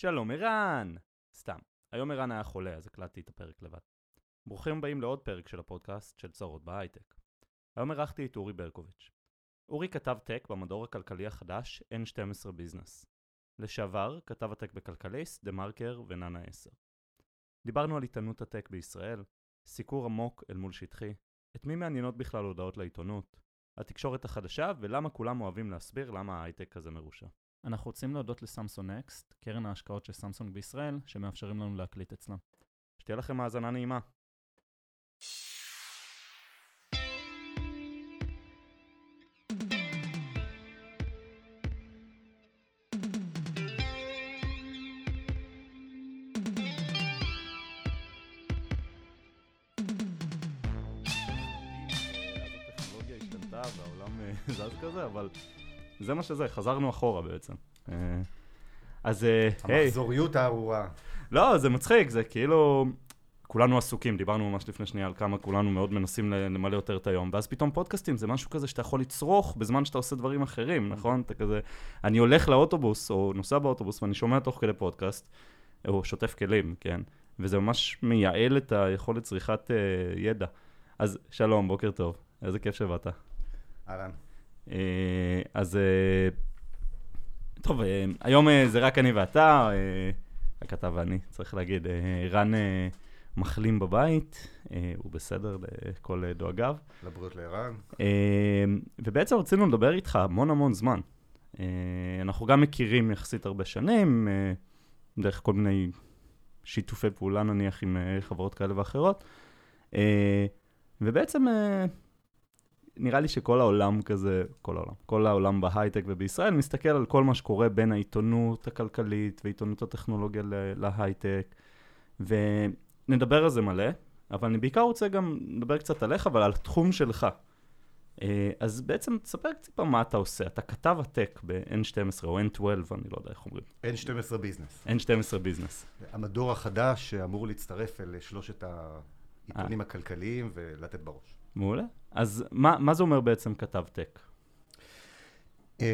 שלום ערן! סתם, היום ערן היה חולה, אז הקלטתי את הפרק לבד. ברוכים הבאים לעוד פרק של הפודקאסט של צרות בהייטק. היום אירחתי את אורי ברקוביץ'. אורי כתב טק במדור הכלכלי החדש N12 ביזנס. לשעבר כתב הטק בכלכליסט, דה מרקר ונאנה 10. דיברנו על עיתונות הטק בישראל, סיקור עמוק אל מול שטחי, את מי מעניינות בכלל הודעות לעיתונות, התקשורת החדשה ולמה כולם אוהבים להסביר למה ההייטק כזה מרושע. אנחנו רוצים להודות לסמסונג נקסט, קרן ההשקעות של סמסונג בישראל, שמאפשרים לנו להקליט אצלם. שתהיה לכם האזנה נעימה. והעולם אה, זז כזה, אבל זה מה שזה, חזרנו אחורה בעצם. אה, אז אה, היי, המחזוריות הארורה. לא, זה מצחיק, זה כאילו... כולנו עסוקים, דיברנו ממש לפני שנייה על כמה כולנו מאוד מנסים למלא יותר את היום, ואז פתאום פודקאסטים זה משהו כזה שאתה יכול לצרוך בזמן שאתה עושה דברים אחרים, נכון? אתה כזה... אני הולך לאוטובוס, או נוסע באוטובוס, ואני שומע תוך כדי פודקאסט, או שוטף כלים, כן? וזה ממש מייעל את היכולת צריכת uh, ידע. אז שלום, בוקר טוב, איזה כיף שבאת. אהלן. אה, אז אה, טוב, אה, היום זה רק אני ואתה, רק אתה ואני, צריך להגיד. רן מחלים בבית, הוא בסדר לכל דואגיו. לבריאות לערן. ובעצם רצינו לדבר איתך המון המון זמן. אנחנו גם מכירים יחסית הרבה שנים, דרך כל מיני שיתופי פעולה נניח עם חברות כאלה ואחרות. ובעצם נראה לי שכל העולם כזה, כל העולם, כל העולם בהייטק ובישראל מסתכל על כל מה שקורה בין העיתונות הכלכלית ועיתונות הטכנולוגיה להייטק, ונדבר על זה מלא, אבל אני בעיקר רוצה גם לדבר קצת עליך ועל התחום שלך. אה, אז בעצם תספר טיפה מה אתה עושה. אתה כתב הטק ב-N12 או N12, אני לא יודע איך אומרים. N12 ביזנס. N12 ביזנס. המדור החדש שאמור להצטרף אל שלושת העיתונים הכלכליים ולתת בראש. מעולה. אז מה, מה זה אומר בעצם כתב טק? אמ,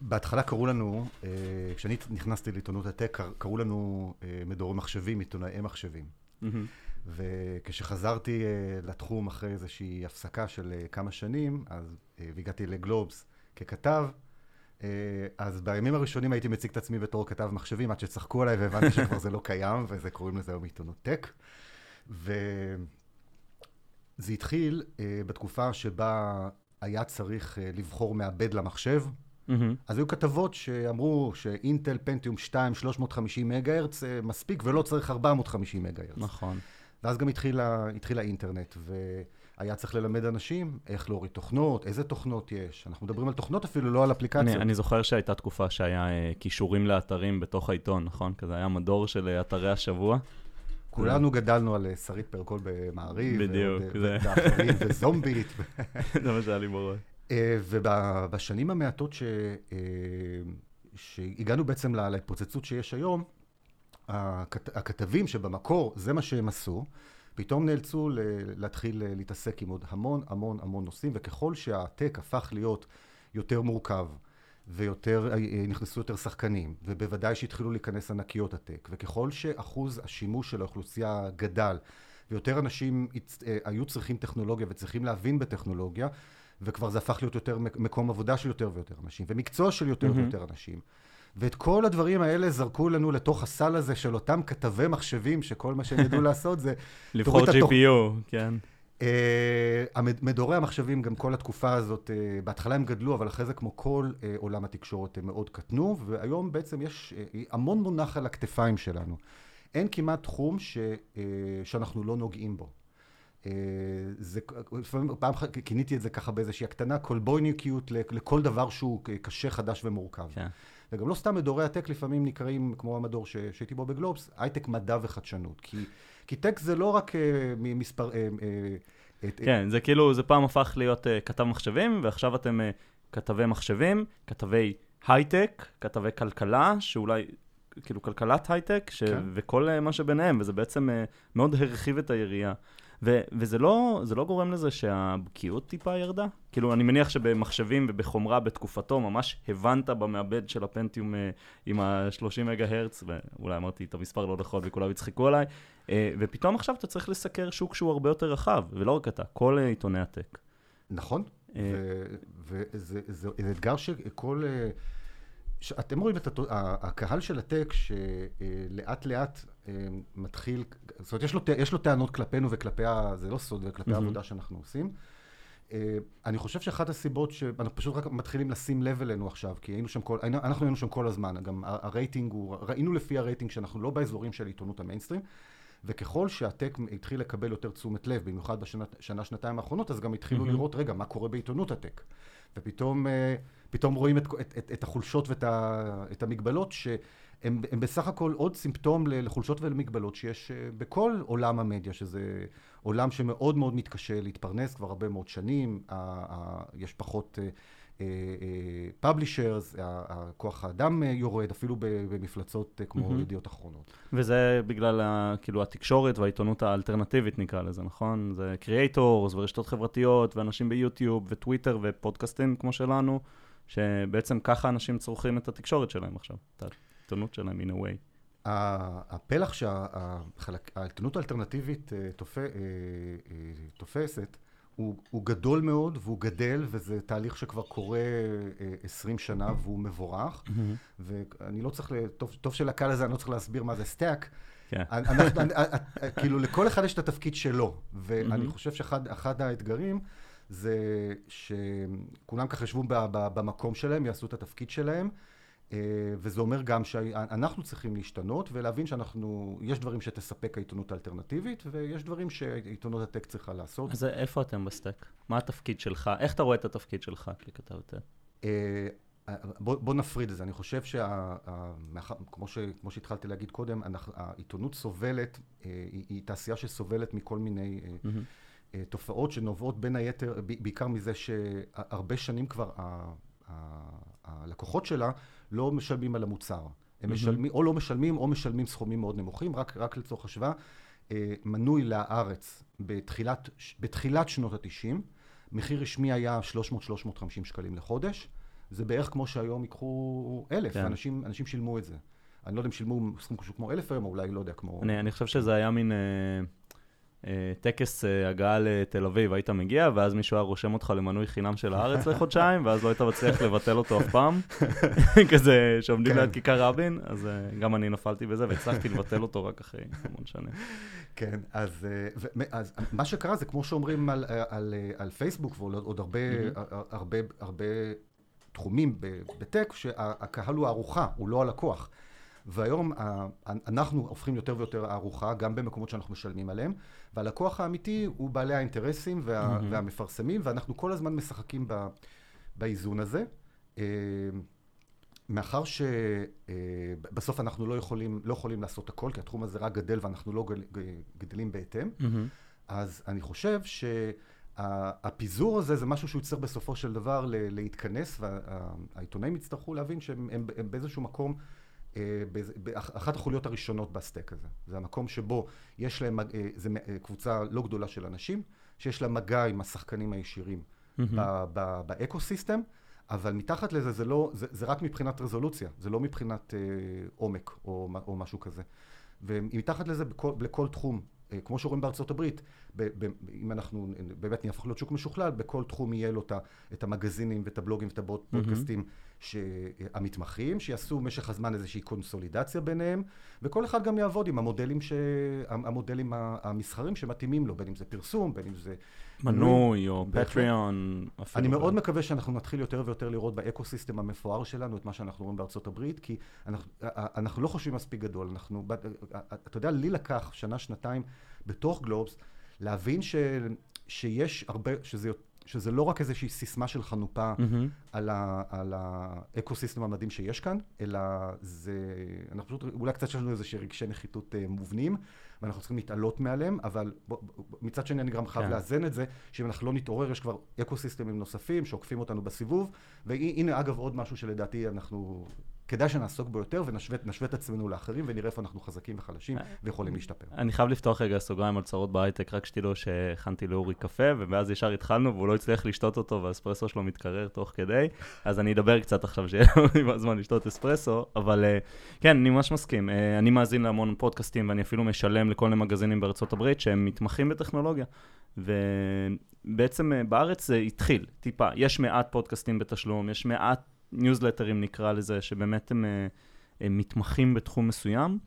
בהתחלה קראו לנו, אה, כשאני נכנסתי לעיתונות הטק, קר- קראו לנו אה, מדורי מחשבים, עיתונאי מחשבים. וכשחזרתי אה, לתחום אחרי איזושהי הפסקה של כמה שנים, אז, והגעתי לגלובס ככתב, אז בימים הראשונים הייתי מציג את עצמי בתור כתב מחשבים, עד שצחקו עליי והבנתי שכבר זה לא קיים, וזה קוראים לזה היום עיתונות טק. וזה התחיל אה, בתקופה שבה היה צריך אה, לבחור מעבד למחשב. מהמם. אז היו כתבות שאמרו שאינטל פנטיום 2, 350 מגה הרץ אה, מספיק ולא צריך 450 מגה הרץ. נכון. ואז גם התחיל, ה- התחיל האינטרנט, והיה צריך ללמד אנשים איך להוריד תוכנות, איזה תוכנות יש. אנחנו מדברים על תוכנות אפילו, לא על אפליקציות. אני, אני זוכר שהייתה תקופה שהיה אה, קישורים לאתרים בתוך העיתון, נכון? כזה היה מדור של אה, אתרי השבוע. כולנו גדלנו על אה, שרית פרקול במעריב. בדיוק, זה. אה, וזומבית. זה מה שהיה לי בראש. אה, ובשנים המעטות ש... שהגענו בעצם לה- להתפוצצות שיש היום, הכת... הכתבים שבמקור, זה מה שהם עשו, פתאום נאלצו ל... להתחיל להתעסק עם עוד המון המון המון נושאים, וככל שהטק הפך להיות יותר מורכב, ויותר, אה, נכנסו יותר שחקנים, ובוודאי שהתחילו להיכנס ענקיות הטק, וככל שאחוז השימוש של האוכלוסייה גדל, ויותר אנשים אה, היו צריכים טכנולוגיה וצריכים להבין בטכנולוגיה, וכבר זה הפך להיות יותר מק- מקום עבודה של יותר ויותר אנשים, ומקצוע של יותר מהמם. ויותר אנשים. ואת כל הדברים האלה זרקו לנו לתוך הסל הזה של אותם כתבי מחשבים, שכל מה שהם ידעו לעשות זה... לבחור את התוכ- GPU, כן. המד- מדורי המחשבים, גם כל התקופה הזאת, אה, בהתחלה הם גדלו, אבל אחרי זה, כמו כל אה, עולם התקשורת, הם מאוד קטנו, והיום בעצם יש אה, המון מונח על הכתפיים שלנו. אין כמעט תחום ש, אה, שאנחנו לא נוגעים בו. אה, זה, לפעמים, פעם כיניתי את זה ככה באיזושהי הקטנה, קולבויניקיות לכל דבר שהוא קשה, חדש ומורכב. כן. וגם לא סתם מדורי הטק לפעמים נקראים, כמו המדור ש- שהייתי בו בגלובס, הייטק מדע וחדשנות. כי, כי טק זה לא רק ממספר... אה, אה, את- כן, זה כאילו, זה פעם הפך להיות uh, כתב מחשבים, ועכשיו אתם uh, כתבי מחשבים, כתבי הייטק, כתבי כלכלה, שאולי, כאילו כלכלת הייטק, ש... כן. וכל uh, מה שביניהם, וזה בעצם uh, מאוד הרחיב את היריעה. ו- וזה לא, לא גורם לזה שהבקיאות טיפה ירדה? כאילו, אני מניח שבמחשבים ובחומרה בתקופתו, ממש הבנת במעבד של הפנטיום אה, עם ה-30 מגה הרץ, ואולי אמרתי את המספר לא נכון וכולם יצחקו עליי, אה, ופתאום עכשיו אתה צריך לסקר שוק שהוא הרבה יותר רחב, ולא רק אתה, כל אה, עיתוני הטק. נכון, וזה זה, זה אתגר שכל... אתם רואים את הקהל של הטק שלאט לאט מתחיל, זאת אומרת, יש לו, יש לו טענות כלפינו וכלפי, ה- זה לא סוד, וכלפי מהמם. העבודה שאנחנו עושים. אה, אני חושב שאחת הסיבות שאנחנו פשוט רק מתחילים לשים לב אלינו עכשיו, כי היינו שם כל, היינו- אנחנו היינו שם כל הזמן, גם הרייטינג הוא, ראינו לפי הרייטינג שאנחנו לא באזורים של עיתונות המיינסטרים, וככל שהטק התחיל לקבל יותר תשומת לב, במיוחד בשנה, שנתיים האחרונות, אז גם התחילו מהמם. לראות, רגע, מה קורה בעיתונות הטק? ופתאום אה, פתאום רואים את, את, את, את החולשות ואת ה, את המגבלות, שהם הם בסך הכל עוד סימפטום לחולשות ולמגבלות שיש אה, בכל עולם המדיה, שזה עולם שמאוד מאוד מתקשה להתפרנס כבר הרבה מאוד שנים, יש פחות פאבלישרס, כוח האדם אה, יורד, אפילו במפלצות אה, כמו מהמם. ידיעות אחרונות. וזה בגלל כאילו התקשורת והעיתונות האלטרנטיבית נקרא לזה, נכון? זה קריאייטורס ורשתות חברתיות ואנשים ביוטיוב וטוויטר ופודקאסטים כמו שלנו, שבעצם ככה אנשים צורכים את התקשורת שלהם עכשיו, העיתונות שלהם in a way. הפלח שהעיתונות האלטרנטיבית אה, אה, אה, תופסת, הוא, הוא גדול מאוד והוא גדל, וזה תהליך שכבר קורה אה, 20 שנה והוא מבורך. ואני לא צריך, טוב, טוב שלקהל הזה אני לא צריך להסביר מה זה stack. כן. אנחנו, אני- כאילו לכל אחד יש את התפקיד שלו, ואני מהמם. חושב שאחד אחד האתגרים זה שכולם ככה ישבו במקום שלהם, יעשו את התפקיד שלהם, וזה אומר גם שאנחנו צריכים להשתנות ולהבין שאנחנו, יש דברים שתספק העיתונות האלטרנטיבית, ויש דברים שעיתונות ה tech צריכה לעשות. אז איפה אתם ב stack? מה התפקיד שלך? איך אתה רואה את התפקיד שלך ככתב tech? אה, בוא, בוא נפריד את זה, אני חושב שכמו ש, כמו שהתחלתי להגיד קודם, העיתונות סובלת, אה, היא, היא תעשייה שסובלת מכל מיני אה. אה, תופעות שנובעות בין היתר, בעיקר מזה שהרבה שנים כבר ה- ה- הלקוחות שלה לא משלמים על המוצר. הם. משלמים, או לא משלמים או משלמים סכומים מאוד נמוכים, רק, רק לצורך השוואה. אה, מנוי להארץ בתחילת, בתחילת שנות ה-90, מחיר רשמי היה 300-350 שקלים לחודש. זה בערך כמו שהיום ייקחו אלף, כן. אנשים, אנשים שילמו את זה. אני לא יודע אם שילמו סכום כמו אלף היום, או אולי לא יודע, כמו... אני, אני חושב שזה היה מין אה, טקס אה, הגעה לתל אביב, היית מגיע, ואז מישהו היה רושם אותך למנוי חינם של הארץ לחודשיים, ואז לא היית מצליח לבטל אותו אף פעם. כזה שעומדים כן. ליד כיכר רבין, אז אה, גם אני נפלתי בזה, והצלחתי לבטל אותו רק אחרי המון שנים. כן, אז, אה, אז מה שקרה זה כמו שאומרים על, על, על, פייסבוק ועוד עוד הרבה. הרבה, הרבה תחומים בטק, שהקהל הוא הארוחה, הוא לא הלקוח. והיום אנחנו הופכים יותר ויותר הארוחה, גם במקומות שאנחנו משלמים עליהם, והלקוח האמיתי הוא בעלי האינטרסים וה, מהמם. והמפרסמים, ואנחנו כל הזמן משחקים ב, באיזון הזה. אה, מאחר שבסוף אנחנו לא יכולים, לא יכולים לעשות הכל, כי התחום הזה רק גדל ואנחנו לא ג- גדלים בהתאם, אז אני חושב שהפיזור הזה זה משהו שהוא יצטרך בסופו של דבר להתכנס, והעיתונאים יצטרכו להבין שהם הם, הם באיזשהו מקום, אה, באחת החוליות הראשונות ב stack הזה. זה המקום שבו יש להם, אה, מ- אה, קבוצה לא גדולה של אנשים, שיש לה מגע עם השחקנים הישירים ב- ב- ב ecosystem, אבל מתחת לזה זה לא, זה, זה רק מבחינת רזולוציה, זה לא מבחינת אה, עומק או, או משהו כזה. ומתחת לזה בכל, לכל תחום, אה, כמו שרואים בארצות הברית, ב, ב, אם אנחנו באמת נהפוך להיות שוק משוכלל, בכל תחום יהיה לו את המגזינים ואת הבלוגים ואת הפודקאסטים ש- המתמחים, שיעשו במשך הזמן איזושהי קונסולידציה ביניהם, וכל אחד גם יעבוד עם המודלים, ש... המודלים המסחריים שמתאימים לו, בין אם זה פרסום, בין אם זה... מנוי או. פטריון. אני מאוד מקווה שאנחנו נתחיל יותר ויותר לראות ב ecosystem המפואר שלנו את מה שאנחנו רואים בארצות הברית, כי אנחנו, אנחנו לא חושבים מספיק גדול. אנחנו, אתה יודע, לי לקח שנה, שנתיים בתוך גלובס, להבין ש, שיש הרבה, שזה, שזה לא רק איזושהי סיסמה של חנופה מהמם. על, ה, על ה ecosystem המדהים שיש כאן, אלא זה, אנחנו פשוט, אולי קצת יש לנו איזה רגשי נחיתות אה, מובנים, ואנחנו צריכים להתעלות מעליהם, אבל ב, ב, מצד שני אני גם חייב כן. לאזן את זה, שאם אנחנו לא נתעורר, יש כבר ecosystemים נוספים שעוקפים אותנו בסיבוב, והנה אגב עוד משהו שלדעתי אנחנו כדאי שנעסוק בו יותר ונשווה את עצמנו לאחרים ונראה איפה אנחנו חזקים וחלשים ויכולים להשתפר. אני חייב לפתוח רגע סוגריים על צרות בהייטק, רק שתדעו שהכנתי לאורי קפה, ואז ישר התחלנו והוא לא הצליח לשתות אותו והאספרסו שלו מתקרר תוך כדי, אז אני אדבר קצת עכשיו שיהיה לנו זמן לשתות אספרסו, אבל אה, כן, אני ממש מסכים. אה, אני מאזין להמון פודקאסטים ואני אפילו משלם לכל מיני מגזינים בארצות הברית שהם מתמחים בטכנולוגיה. ובעצם אה, בארץ זה התחיל, טיפה. יש מעט פודקאסטים בתשלום, יש מעט ניוזלטרים נקרא לזה, שבאמת הם, אה, הם מתמחים בתחום מסוים.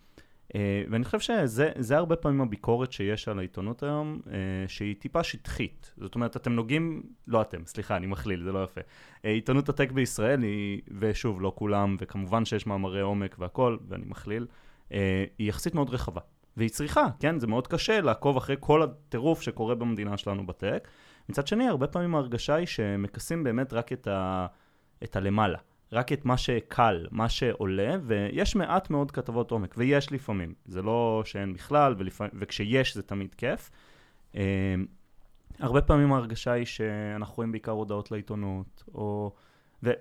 אה, ואני חושב שזה הרבה פעמים הביקורת שיש על העיתונות היום, שהיא טיפה שטחית. זאת אומרת, אתם נוגעים, לא אתם, סליחה, אני מכליל, זה לא יפה. עיתונות הטק בישראל היא, ושוב, לא כולם, וכמובן שיש מאמרי עומק והכול, ואני מכליל, היא יחסית מאוד רחבה. והיא צריכה, כן? זה מאוד קשה לעקוב אחרי כל הטירוף שקורה במדינה שלנו בטק. מצד שני, הרבה פעמים ההרגשה היא שמכסים באמת רק את, ה... את הלמעלה. רק את מה שקל, מה שעולה, ויש מעט מאוד כתבות עומק, ויש לפעמים. זה לא שאין בכלל, ולפעמים, וכשיש זה תמיד כיף. Uh, הרבה פעמים ההרגשה היא שאנחנו רואים בעיקר הודעות לעיתונות, או...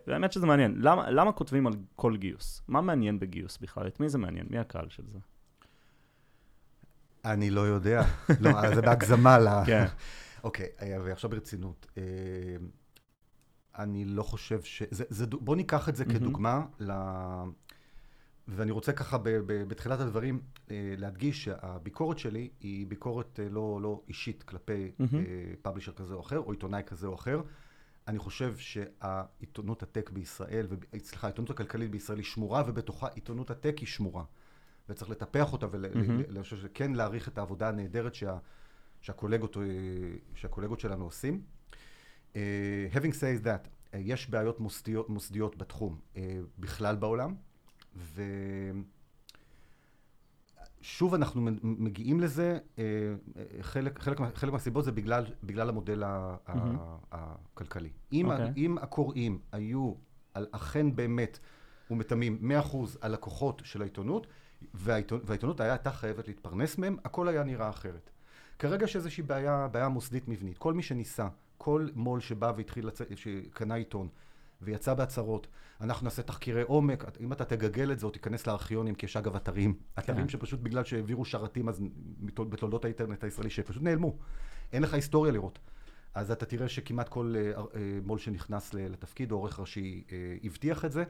והאמת שזה מעניין. למה, למה כותבים על כל גיוס? מה מעניין בגיוס בכלל? את מי זה מעניין? מי הקהל של זה? אני לא יודע. לא, זה בהגזמה ל... כן. אוקיי, ועכשיו ברצינות. אה, אני לא חושב ש... זה, זה, בוא ניקח את זה כדוגמה ל... ואני רוצה ככה ב, ב, בתחילת הדברים אה, להדגיש שהביקורת שלי היא ביקורת אה, לא, לא אישית כלפי פאבלישר כזה או אחר, או עיתונאי כזה או אחר. אני חושב שהעיתונות הטק בישראל, סליחה, העיתונות הכלכלית בישראל היא שמורה, ובתוכה עיתונות הטק היא שמורה. וצריך לטפח אותה ואני חושב שכן להעריך את העבודה הנהדרת שה, שהקולגות, אה, שהקולגות שלנו עושים. Uh, having said that, uh, יש בעיות מוסדיות, מוסדיות בתחום uh, בכלל בעולם, ושוב אנחנו מגיעים לזה, uh, חלק, חלק, חלק מהסיבות זה בגלל, בגלל המודל mm-hmm. הכלכלי. אם, okay. אוקיי. אם הקוראים היו על אכן באמת ומתמים 100% הלקוחות של העיתונות, והעיתונות, והעיתונות הייתה חייבת להתפרנס מהם, הכל היה נראה אחרת. כרגע יש איזושהי בעיה, בעיה מוסדית מבנית. כל מי שניסה, כל מו"ל שבא והתחיל לצאת, שקנה עיתון ויצא בהצהרות, אנחנו נעשה תחקירי עומק, אם אתה תגגל את זה או תיכנס לארכיונים, כי יש אגב אתרים, אתרים כן. שפשוט בגלל שהעבירו שרתים אז בתולדות האינטרנט הישראלי, שפשוט נעלמו. אין לך היסטוריה לראות. אז אתה תראה שכמעט כל uh, uh, מו"ל שנכנס לתפקיד, או עורך ראשי, uh, הבטיח את זה.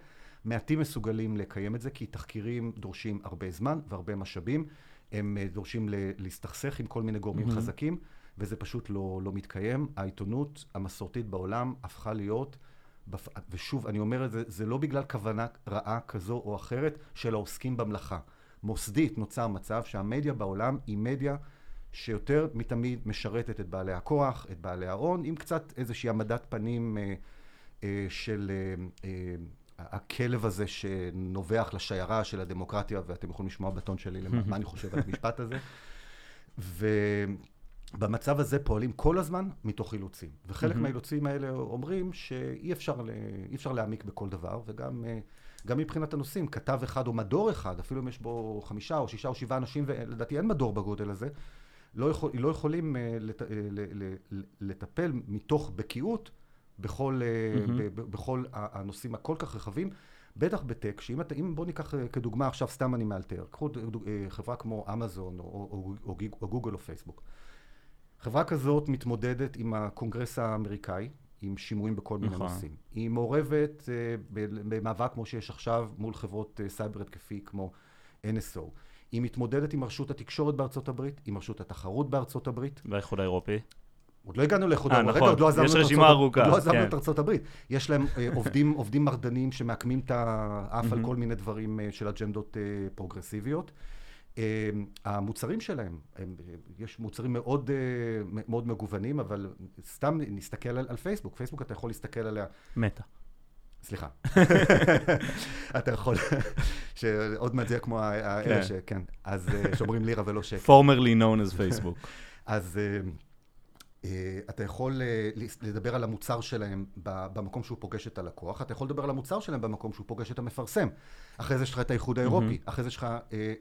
מעטים מסוגלים לקיים את זה, כי תחקירים דורשים הרבה זמן והרבה משאבים. הם אה, דורשים להסתכסך עם כל מיני גורמים mm-hmm. חזקים, וזה פשוט לא, לא מתקיים. העיתונות המסורתית בעולם הפכה להיות, ושוב, אני אומר את זה, זה לא בגלל כוונה רעה כזו או אחרת של העוסקים במלאכה. מוסדית נוצר מצב שהמדיה בעולם היא מדיה שיותר מתמיד משרתת את בעלי הכוח, את בעלי ההון, עם קצת איזושהי העמדת פנים אה, אה, של... אה, אה, הכלב הזה שנובח לשיירה של הדמוקרטיה, ואתם יכולים לשמוע בטון שלי מה אני חושב על המשפט הזה. ובמצב הזה פועלים כל הזמן מתוך אילוצים. וחלק מהאילוצים האלה אומרים שאי אפשר, אפשר להעמיק בכל דבר, וגם גם מבחינת הנושאים, כתב אחד או מדור אחד, אפילו אם יש בו חמישה או שישה או שבעה אנשים, ולדעתי אין מדור בגודל הזה, לא, יכול, לא יכולים לט, לטפל מתוך בקיאות בכל, mm-hmm. בכל הנושאים הכל כך רחבים, בטח ב tech, שאם אתה, אם בוא ניקח אה, כדוגמה עכשיו, סתם אני מאלתר, קחו אה, חברה כמו אמזון או, או, או, או גוגל או פייסבוק. חברה כזאת מתמודדת עם הקונגרס האמריקאי, עם שימועים בכל מיני נכון. נושאים. היא מעורבת במאבק כמו שיש עכשיו מול חברות סייבר התקפי כמו NSO. היא מתמודדת עם רשות התקשורת בארצות הברית, עם רשות התחרות בארצות הברית. והאיחוד האירופי. עוד לא הגענו לאיחוד האירופי, נכון, עוד לא עזבנו יש רשימה ארוכה. עוד לא עזבנו כן. את ארצות הברית. יש להם אה, עובדים, עובדים מרדנים שמעקמים את האף על כל מיני דברים אה, של אג'נדות אה, פרוגרסיביות. המוצרים שלהם, הם, יש מוצרים מאוד, מאוד מגוונים, אבל סתם נסתכל על, על פייסבוק. פייסבוק אתה יכול להסתכל עליה. מתה. סליחה. אתה יכול, שעוד מעט זה כמו האלה כן. שכן, אז שאומרים לירה ולא שקל. formerly known as Facebook. אז... אה, אתה יכול אה, לדבר על המוצר שלהם במקום שהוא פוגש את הלקוח, אתה יכול לדבר על המוצר שלהם במקום שהוא פוגש את המפרסם. אחרי זה יש לך את האיחוד האירופי, mm-hmm. אחרי זה יש לך אה,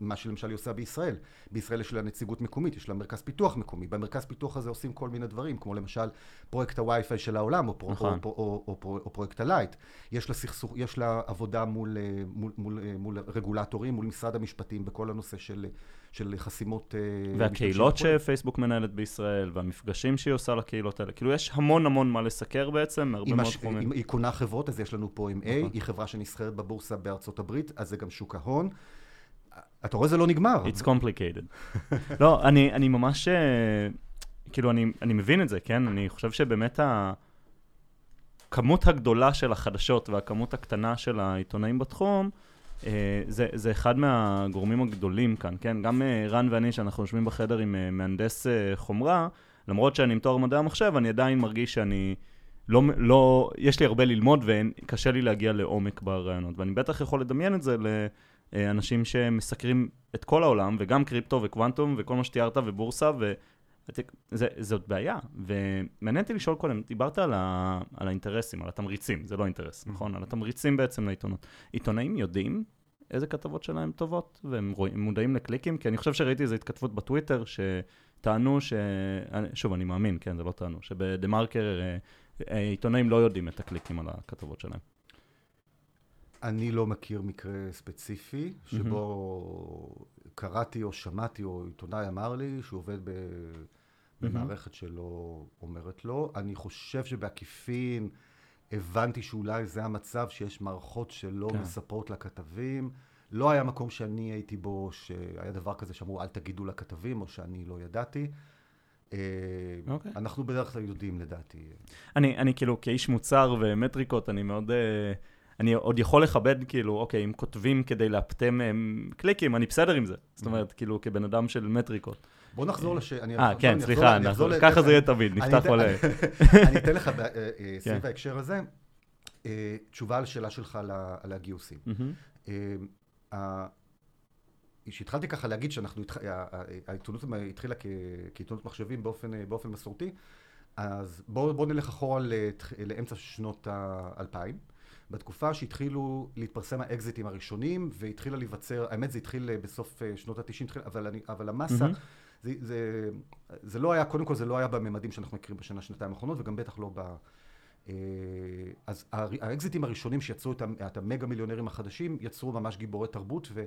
מה שלמשל היא עושה בישראל. בישראל יש לה נציגות מקומית, יש לה מרכז פיתוח מקומי. במרכז פיתוח הזה עושים כל מיני דברים, כמו למשל פרויקט הווי-פיי של העולם, או, פרו, נכון. או, או, או, או, או פרויקט הלייט. יש לה, סכסוך, יש לה עבודה מול, מול, מול, מול רגולטורים, מול משרד המשפטים, בכל הנושא של... של חסימות... והקהילות שפייסבוק מנהלת בישראל, והמפגשים שהיא עושה לקהילות האלה. כאילו, יש המון המון מה לסקר בעצם, מהרבה מאוד תחומים. היא קונה חברות, אז יש לנו פה M&A, נכון. היא חברה שנסחרת בבורסה בארצות הברית, אז זה גם שוק ההון. אתה רואה, זה לא נגמר. It's complicated. לא, אני, אני ממש, אה, כאילו, אני, אני מבין את זה, כן? אני חושב שבאמת הכמות הגדולה של החדשות והכמות הקטנה של העיתונאים בתחום, אה, זה, זה אחד מהגורמים הגדולים כאן, כן? גם אה, רן ואני, שאנחנו יושבים בחדר עם מהנדס חומרה, למרות שאני עם תואר מדעי המחשב, אני עדיין מרגיש שאני... לא, לא, יש לי הרבה ללמוד וקשה לי להגיע לעומק ברעיונות, ואני בטח יכול לדמיין את זה לאנשים שמסקרים את כל העולם, וגם קריפטו וקוונטום וכל מה שתיארת ובורסה, וזאת בעיה. ומעניין אותי לשאול קודם, דיברת על, ה, על האינטרסים, על התמריצים, זה לא אינטרס, mm-hmm. נכון? על התמריצים בעצם לעיתונות. עיתונאים יודעים איזה כתבות שלהם טובות, והם רואים, מודעים לקליקים? כי אני חושב שראיתי איזו התכתבות בטוויטר, שטענו ש... שוב, אני מאמין, כן, זה לא טענו, שבדה מרקר אה, אה, עיתונאים לא יודעים את הקליקים על הכתבות שלהם. אני לא מכיר מקרה ספציפי שבו mm-hmm. קראתי או שמעתי או עיתונאי אמר לי שהוא עובד ב... במערכת שלא אומרת לו. אני חושב שבעקיפין הבנתי שאולי זה המצב שיש מערכות שלא כן. מספרות לכתבים. לא היה מקום שאני הייתי בו שהיה דבר כזה שאמרו אל תגידו לכתבים או שאני לא ידעתי. Okay. אה, אוקיי. אנחנו בדרך כלל יודעים לדעתי. אני, אני כאילו כאיש מוצר ומטריקות, אני מאוד... Uh... אני עוד יכול לכבד, כאילו, אוקיי, אם כותבים כדי לאפטם קליקים, אני בסדר עם זה. זאת אומרת, כאילו, כבן אדם של מטריקות. בוא נחזור לש... אה, כן, סליחה, ככה זה יהיה תמיד, נפתח עולה. אני אתן לך, אה, אה, כן. סביב ההקשר הזה, אה, תשובה על השאלה שלך על הגיוסים. כשהתחלתי ככה להגיד שאנחנו, העיתונות התחילה כעיתונות מחשבים באופן מסורתי, אז בואו נלך אחורה לאמצע שנות האלפיים. בתקופה שהתחילו להתפרסם האקזיטים הראשונים, והתחילה להיווצר, האמת זה התחיל אה, בסוף אה, שנות ה-90, אבל, אבל המסה, mm-hmm. זה, זה, זה לא היה, קודם כל זה לא היה בממדים שאנחנו מכירים בשנה, שנתיים האחרונות, וגם בטח לא ב... אה, אז האקזיטים הראשונים שיצרו את, את המגה מיליונרים החדשים, יצרו ממש גיבורי תרבות, ו,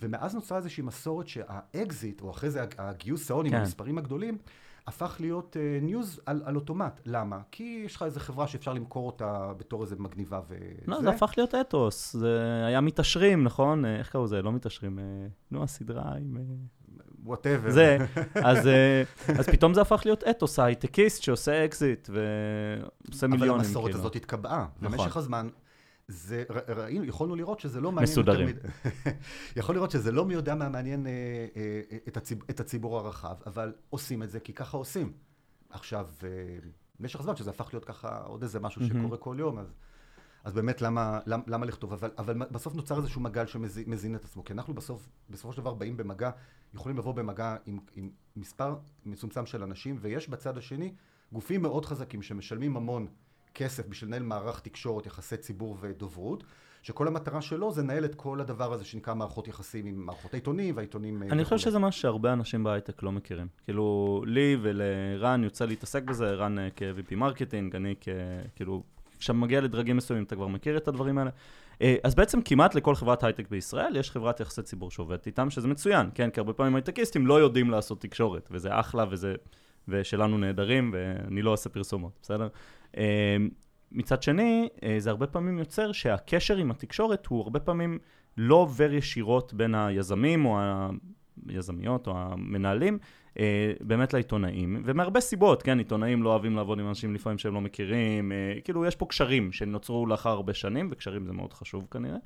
ומאז נוצרה איזושהי מסורת שהאקזיט, או אחרי זה הגיוס ההון עם כן. המספרים הגדולים, הפך להיות news על, על אוטומט. למה? כי יש לך איזה חברה שאפשר למכור אותה בתור איזה מגניבה וזה. לא, זה הפך להיות אתוס. זה היה מתעשרים, נכון? אה, איך קראו לזה? לא מתעשרים. אה, נו, הסדרה עם... וואטאבר. זה, אז, אז פתאום זה הפך להיות אתוס, ההייטקיסט שעושה אקזיט ועושה מיליונים. אבל המסורת כאילו. הזאת התקבעה. נכון. במשך הזמן זה, ראינו, יכולנו לראות שזה לא מעניין... מסודרים. יכול לראות שזה לא מי יודע מה מעניין אה, אה, את, הציב, את הציבור הרחב, אבל עושים את זה כי ככה עושים. עכשיו, אה, במשך הזמן שזה הפך להיות ככה עוד איזה משהו שקורה כל יום, אז, אז באמת למה, למה, למה לכתוב? אבל, אבל בסוף נוצר איזשהו מגל שמזין את עצמו, כי אנחנו בסוף, בסופו של דבר באים במגע, יכולים לבוא במגע עם, עם מספר מצומצם של אנשים, ויש בצד השני גופים מאוד חזקים שמשלמים המון כסף בשביל לנהל מערך תקשורת, יחסי ציבור ודוברות, שכל המטרה שלו זה לנהל את כל הדבר הזה שנקרא מערכות יחסים עם מערכות העיתונים והעיתונים... אה, אני חושב שזה משהו שהרבה אנשים בהייטק לא מכירים. כאילו, לי ולרן יוצא להתעסק בזה, רן אה, כ-VP marketing, אני כ... כאילו, כשאתה מגיע לדרגים מסוימים אתה כבר מכיר את הדברים האלה. אה, אז בעצם כמעט לכל חברת הייטק בישראל יש חברת יחסי ציבור שעובדת איתם, שזה מצוין, כן? כי הרבה פעמים הייטקיסטים לא יודעים לעשות תקשורת, וזה אחלה וזה... ושלנו נהדרים, ואני לא עושה פרסומות, בסדר? אמ, מצד שני, אה, זה הרבה פעמים יוצר שהקשר עם התקשורת הוא הרבה פעמים לא עובר ישירות בין היזמים או היזמיות או המנהלים אה, באמת לעיתונאים, ומהרבה סיבות, כן, עיתונאים לא אוהבים לעבוד עם אנשים לפעמים שהם לא מכירים, אה, כאילו יש פה קשרים שנוצרו לאחר הרבה שנים, וקשרים זה מאוד חשוב כנראה.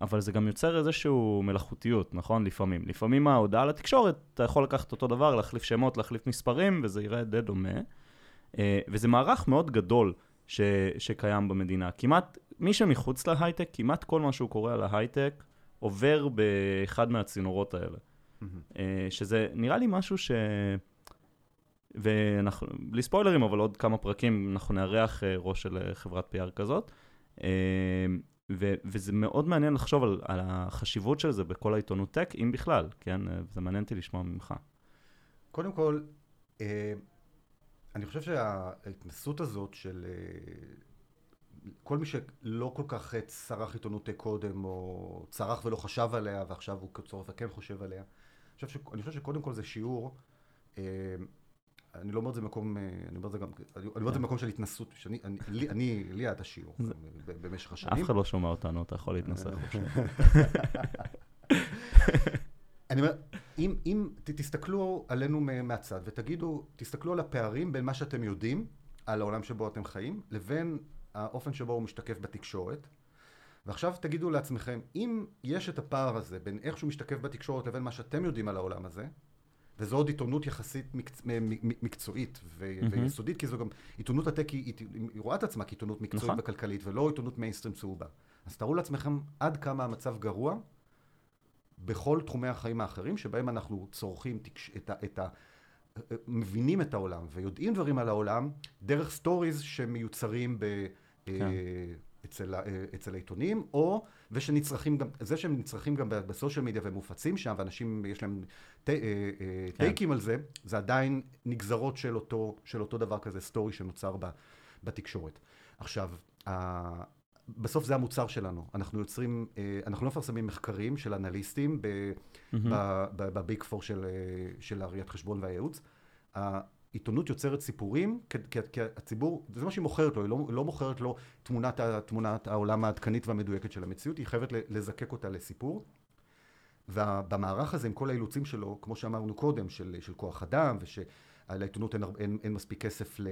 אבל זה גם יוצר איזושהי מלאכותיות, נכון? לפעמים. לפעמים ההודעה לתקשורת, אתה יכול לקחת אותו דבר, להחליף שמות, להחליף מספרים, וזה יראה די דומה. אה, וזה מערך מאוד גדול ש, שקיים במדינה. כמעט, מי שמחוץ להייטק, כמעט כל מה שהוא קורא על ההייטק עובר באחד מהצינורות האלה. Mm-hmm. שזה נראה לי משהו ש... ואנחנו, בלי ספוילרים, אבל עוד כמה פרקים אנחנו נארח אה, ראש של אה, חברת PR כזאת. אה, ו- וזה מאוד מעניין לחשוב על, על החשיבות של זה בכל העיתונות טק, אם בכלל, כן? אה, זה מעניין אותי לשמוע ממך. קודם כל, אה, אני חושב שההתנסות הזאת של אה, כל מי שלא כל כך אה, צרך עיתונות קודם, או צרך ולא חשב עליה, ועכשיו הוא צורך וכן חושב עליה, חושב, ש, אני חושב שקודם כל זה שיעור, אה, אני לא אומר את זה במקום, אה, אני אומר את זה גם, אני אומר את זה במקום של התנסות, שאני, אני, לי, אני, לי היה את השיעור במשך השנים. אף אחד לא שומע אותנו, אתה יכול להתנסה. אני אומר, אם, אם תסתכלו עלינו מהצד ותגידו, תסתכלו על הפערים בין מה שאתם יודעים על העולם שבו אתם חיים, לבין האופן שבו הוא משתקף בתקשורת. ועכשיו תגידו לעצמכם, אם יש את הפער הזה בין איך שהוא משתקף בתקשורת לבין מה שאתם יודעים על העולם הזה, וזו עוד עיתונות יחסית מקצ... מקצועית ו- מהמם. ויסודית, כי זו גם, עיתונות הטק היא, היא, היא רואה את עצמה כעיתונות מקצועית נכון. וכלכלית, ולא עיתונות מיינסטרים צהובה. אז תארו לעצמכם עד כמה המצב גרוע בכל תחומי החיים האחרים, שבהם אנחנו צורכים תקש... את ה... את ה... מבינים את העולם ויודעים דברים על העולם דרך stories שמיוצרים ב... כן. אצל, אה, אצל העיתונים, או, ושנצרכים גם, זה שהם נצרכים גם ב social media ומופצים שם, ואנשים יש להם ט, אה, אה, כן. takeים על זה, זה עדיין נגזרות של אותו, של אותו דבר כזה, story שנוצר ב, בתקשורת. עכשיו, ה, בסוף זה המוצר שלנו. אנחנו יוצרים, אנחנו לא מפרסמים מחקרים של אנליסטים בביג פור של, של הראיית חשבון והייעוץ. העיתונות יוצרת סיפורים, כי, כי, כי הציבור, זה מה שהיא מוכרת לו, היא לא, לא מוכרת לו תמונת, תמונת העולם העדכנית והמדויקת של המציאות, היא חייבת לזקק אותה לסיפור. ובמערך הזה, עם כל האילוצים שלו, כמו שאמרנו קודם, של, של כוח אדם, ושלעיתונות אין, אין, אין מספיק כסף ל,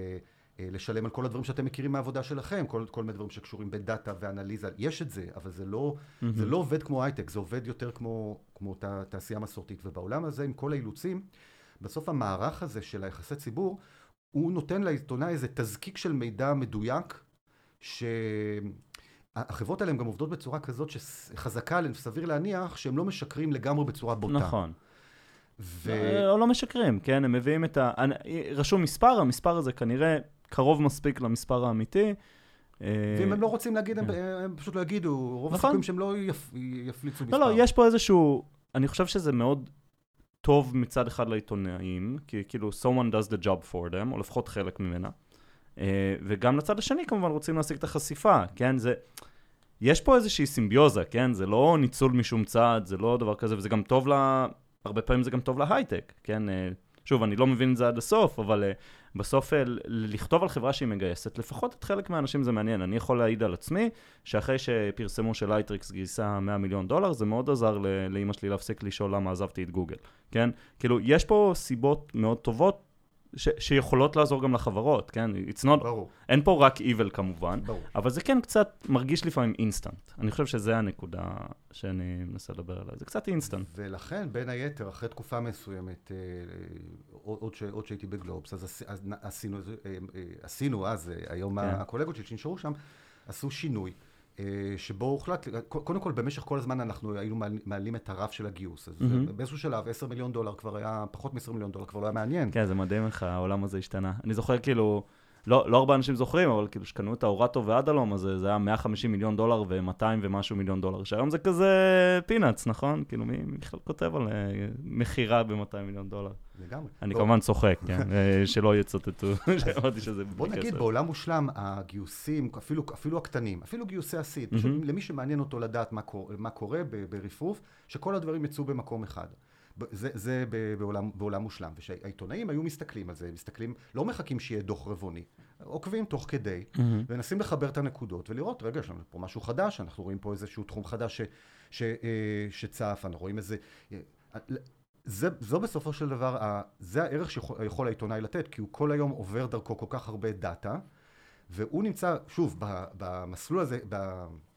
אה, לשלם על כל הדברים שאתם מכירים מהעבודה שלכם, כל, כל מיני דברים שקשורים בדאטה ואנליזה, יש את זה, אבל זה לא, מהמם. זה לא עובד כמו הייטק, זה עובד יותר כמו, כמו תעשייה מסורתית. ובעולם הזה, עם כל האילוצים, בסוף המערך הזה של היחסי ציבור, הוא נותן לעיתונאי איזה תזקיק של מידע מדויק, שהחברות האלה הן גם עובדות בצורה כזאת שחזקה עליהן, סביר להניח, שהם לא משקרים לגמרי בצורה בוטה. נכון. ו... אה, או לא משקרים, כן? הם מביאים את ה... רשום מספר, המספר הזה כנראה קרוב מספיק למספר האמיתי. אה, ואם הם לא רוצים להגיד, הם, כן. הם פשוט לא יגידו. רוב נכון. הסיכויים שהם לא יפ... יפליצו מספר. לא, לא, יש פה איזשהו... אני חושב שזה מאוד טוב מצד אחד לעיתונאים, כי כאילו someone does the job for them, או לפחות חלק ממנה. אה, וגם לצד השני כמובן רוצים להשיג את החשיפה, כן? זה... יש פה איזושהי סימביוזה, כן? זה לא ניצול משום צד, זה לא דבר כזה, וזה גם טוב ל... הרבה פעמים זה גם טוב להייטק, כן? אה, שוב, אני לא מבין את זה עד הסוף, אבל אה, בסוף ל- לכתוב על חברה שהיא מגייסת, לפחות את חלק מהאנשים זה מעניין. אני יכול להעיד על עצמי, שאחרי שפרסמו שלייטריקס גייסה 100 מיליון דולר, זה מאוד עזר לאימא שלי להפסיק לשאול למה עזבתי את גוגל, כן? כאילו, יש פה סיבות מאוד טובות ש- שיכולות לעזור גם לחברות, כן? It's not, ברור, אין פה רק evil כמובן, ברור. אבל זה כן קצת מרגיש לפעמים אינסטנט. אני חושב שזה הנקודה שאני מנסה לדבר עליה, זה קצת אינסטנט. ולכן, בין היתר, אחרי תקופה מסוימת, אה, עוד, עוד, ש, עוד שהייתי בגלובס, אז, אז נ- עשינו, אה, אה, עשינו אז, אה, היום כן. הקולגות שלי שנשארו שם, עשו שינוי. אה, שבו הוחלט, קודם כל במשך כל הזמן אנחנו היינו מעל- מעלים את הרף של הגיוס, אז מהמם. באיזשהו שלב 10 מיליון דולר כבר היה, פחות מ-20 מיליון דולר כבר לא היה מעניין. כן, זה מדהים איך העולם הזה השתנה. אני זוכר כאילו, לא, לא הרבה אנשים זוכרים, אבל כאילו שקנו את האורטו ואדלום, אז זה היה 150 מיליון דולר ו-200 ומשהו מיליון דולר, שהיום זה כזה פינאץ, נכון? כאילו, מי בכלל כותב על אה, מכירה ב-200 מיליון דולר? לגמרי. אני לא, כמובן צוחק, כן? אה, שלא יצטטו, שאמרתי שזה בוא בלי נגיד, כסף. בעולם מושלם, הגיוסים, אפילו, אפילו הקטנים, אפילו גיוסי הסיד, מהמם. למי שמעניין אותו לדעת מה, קור, מה קורה ברפרוף, שכל הדברים יצאו במקום אחד. זה, זה בעולם, בעולם מושלם. ושהעיתונאים היו מסתכלים על זה, מסתכלים, לא מחכים שיהיה דוח רבעוני, עוקבים תוך כדי, מהמם. ומנסים לחבר את הנקודות ולראות, רגע, יש לנו פה משהו חדש, אנחנו רואים פה איזשהו תחום חדש ש, ש, אה, שצף, אנחנו רואים איזה... אה, זה, זו בסופו של דבר, זה הערך שיכול העיתונאי לתת, כי הוא כל היום עובר דרכו כל כך הרבה data, והוא נמצא, שוב, במסלול הזה,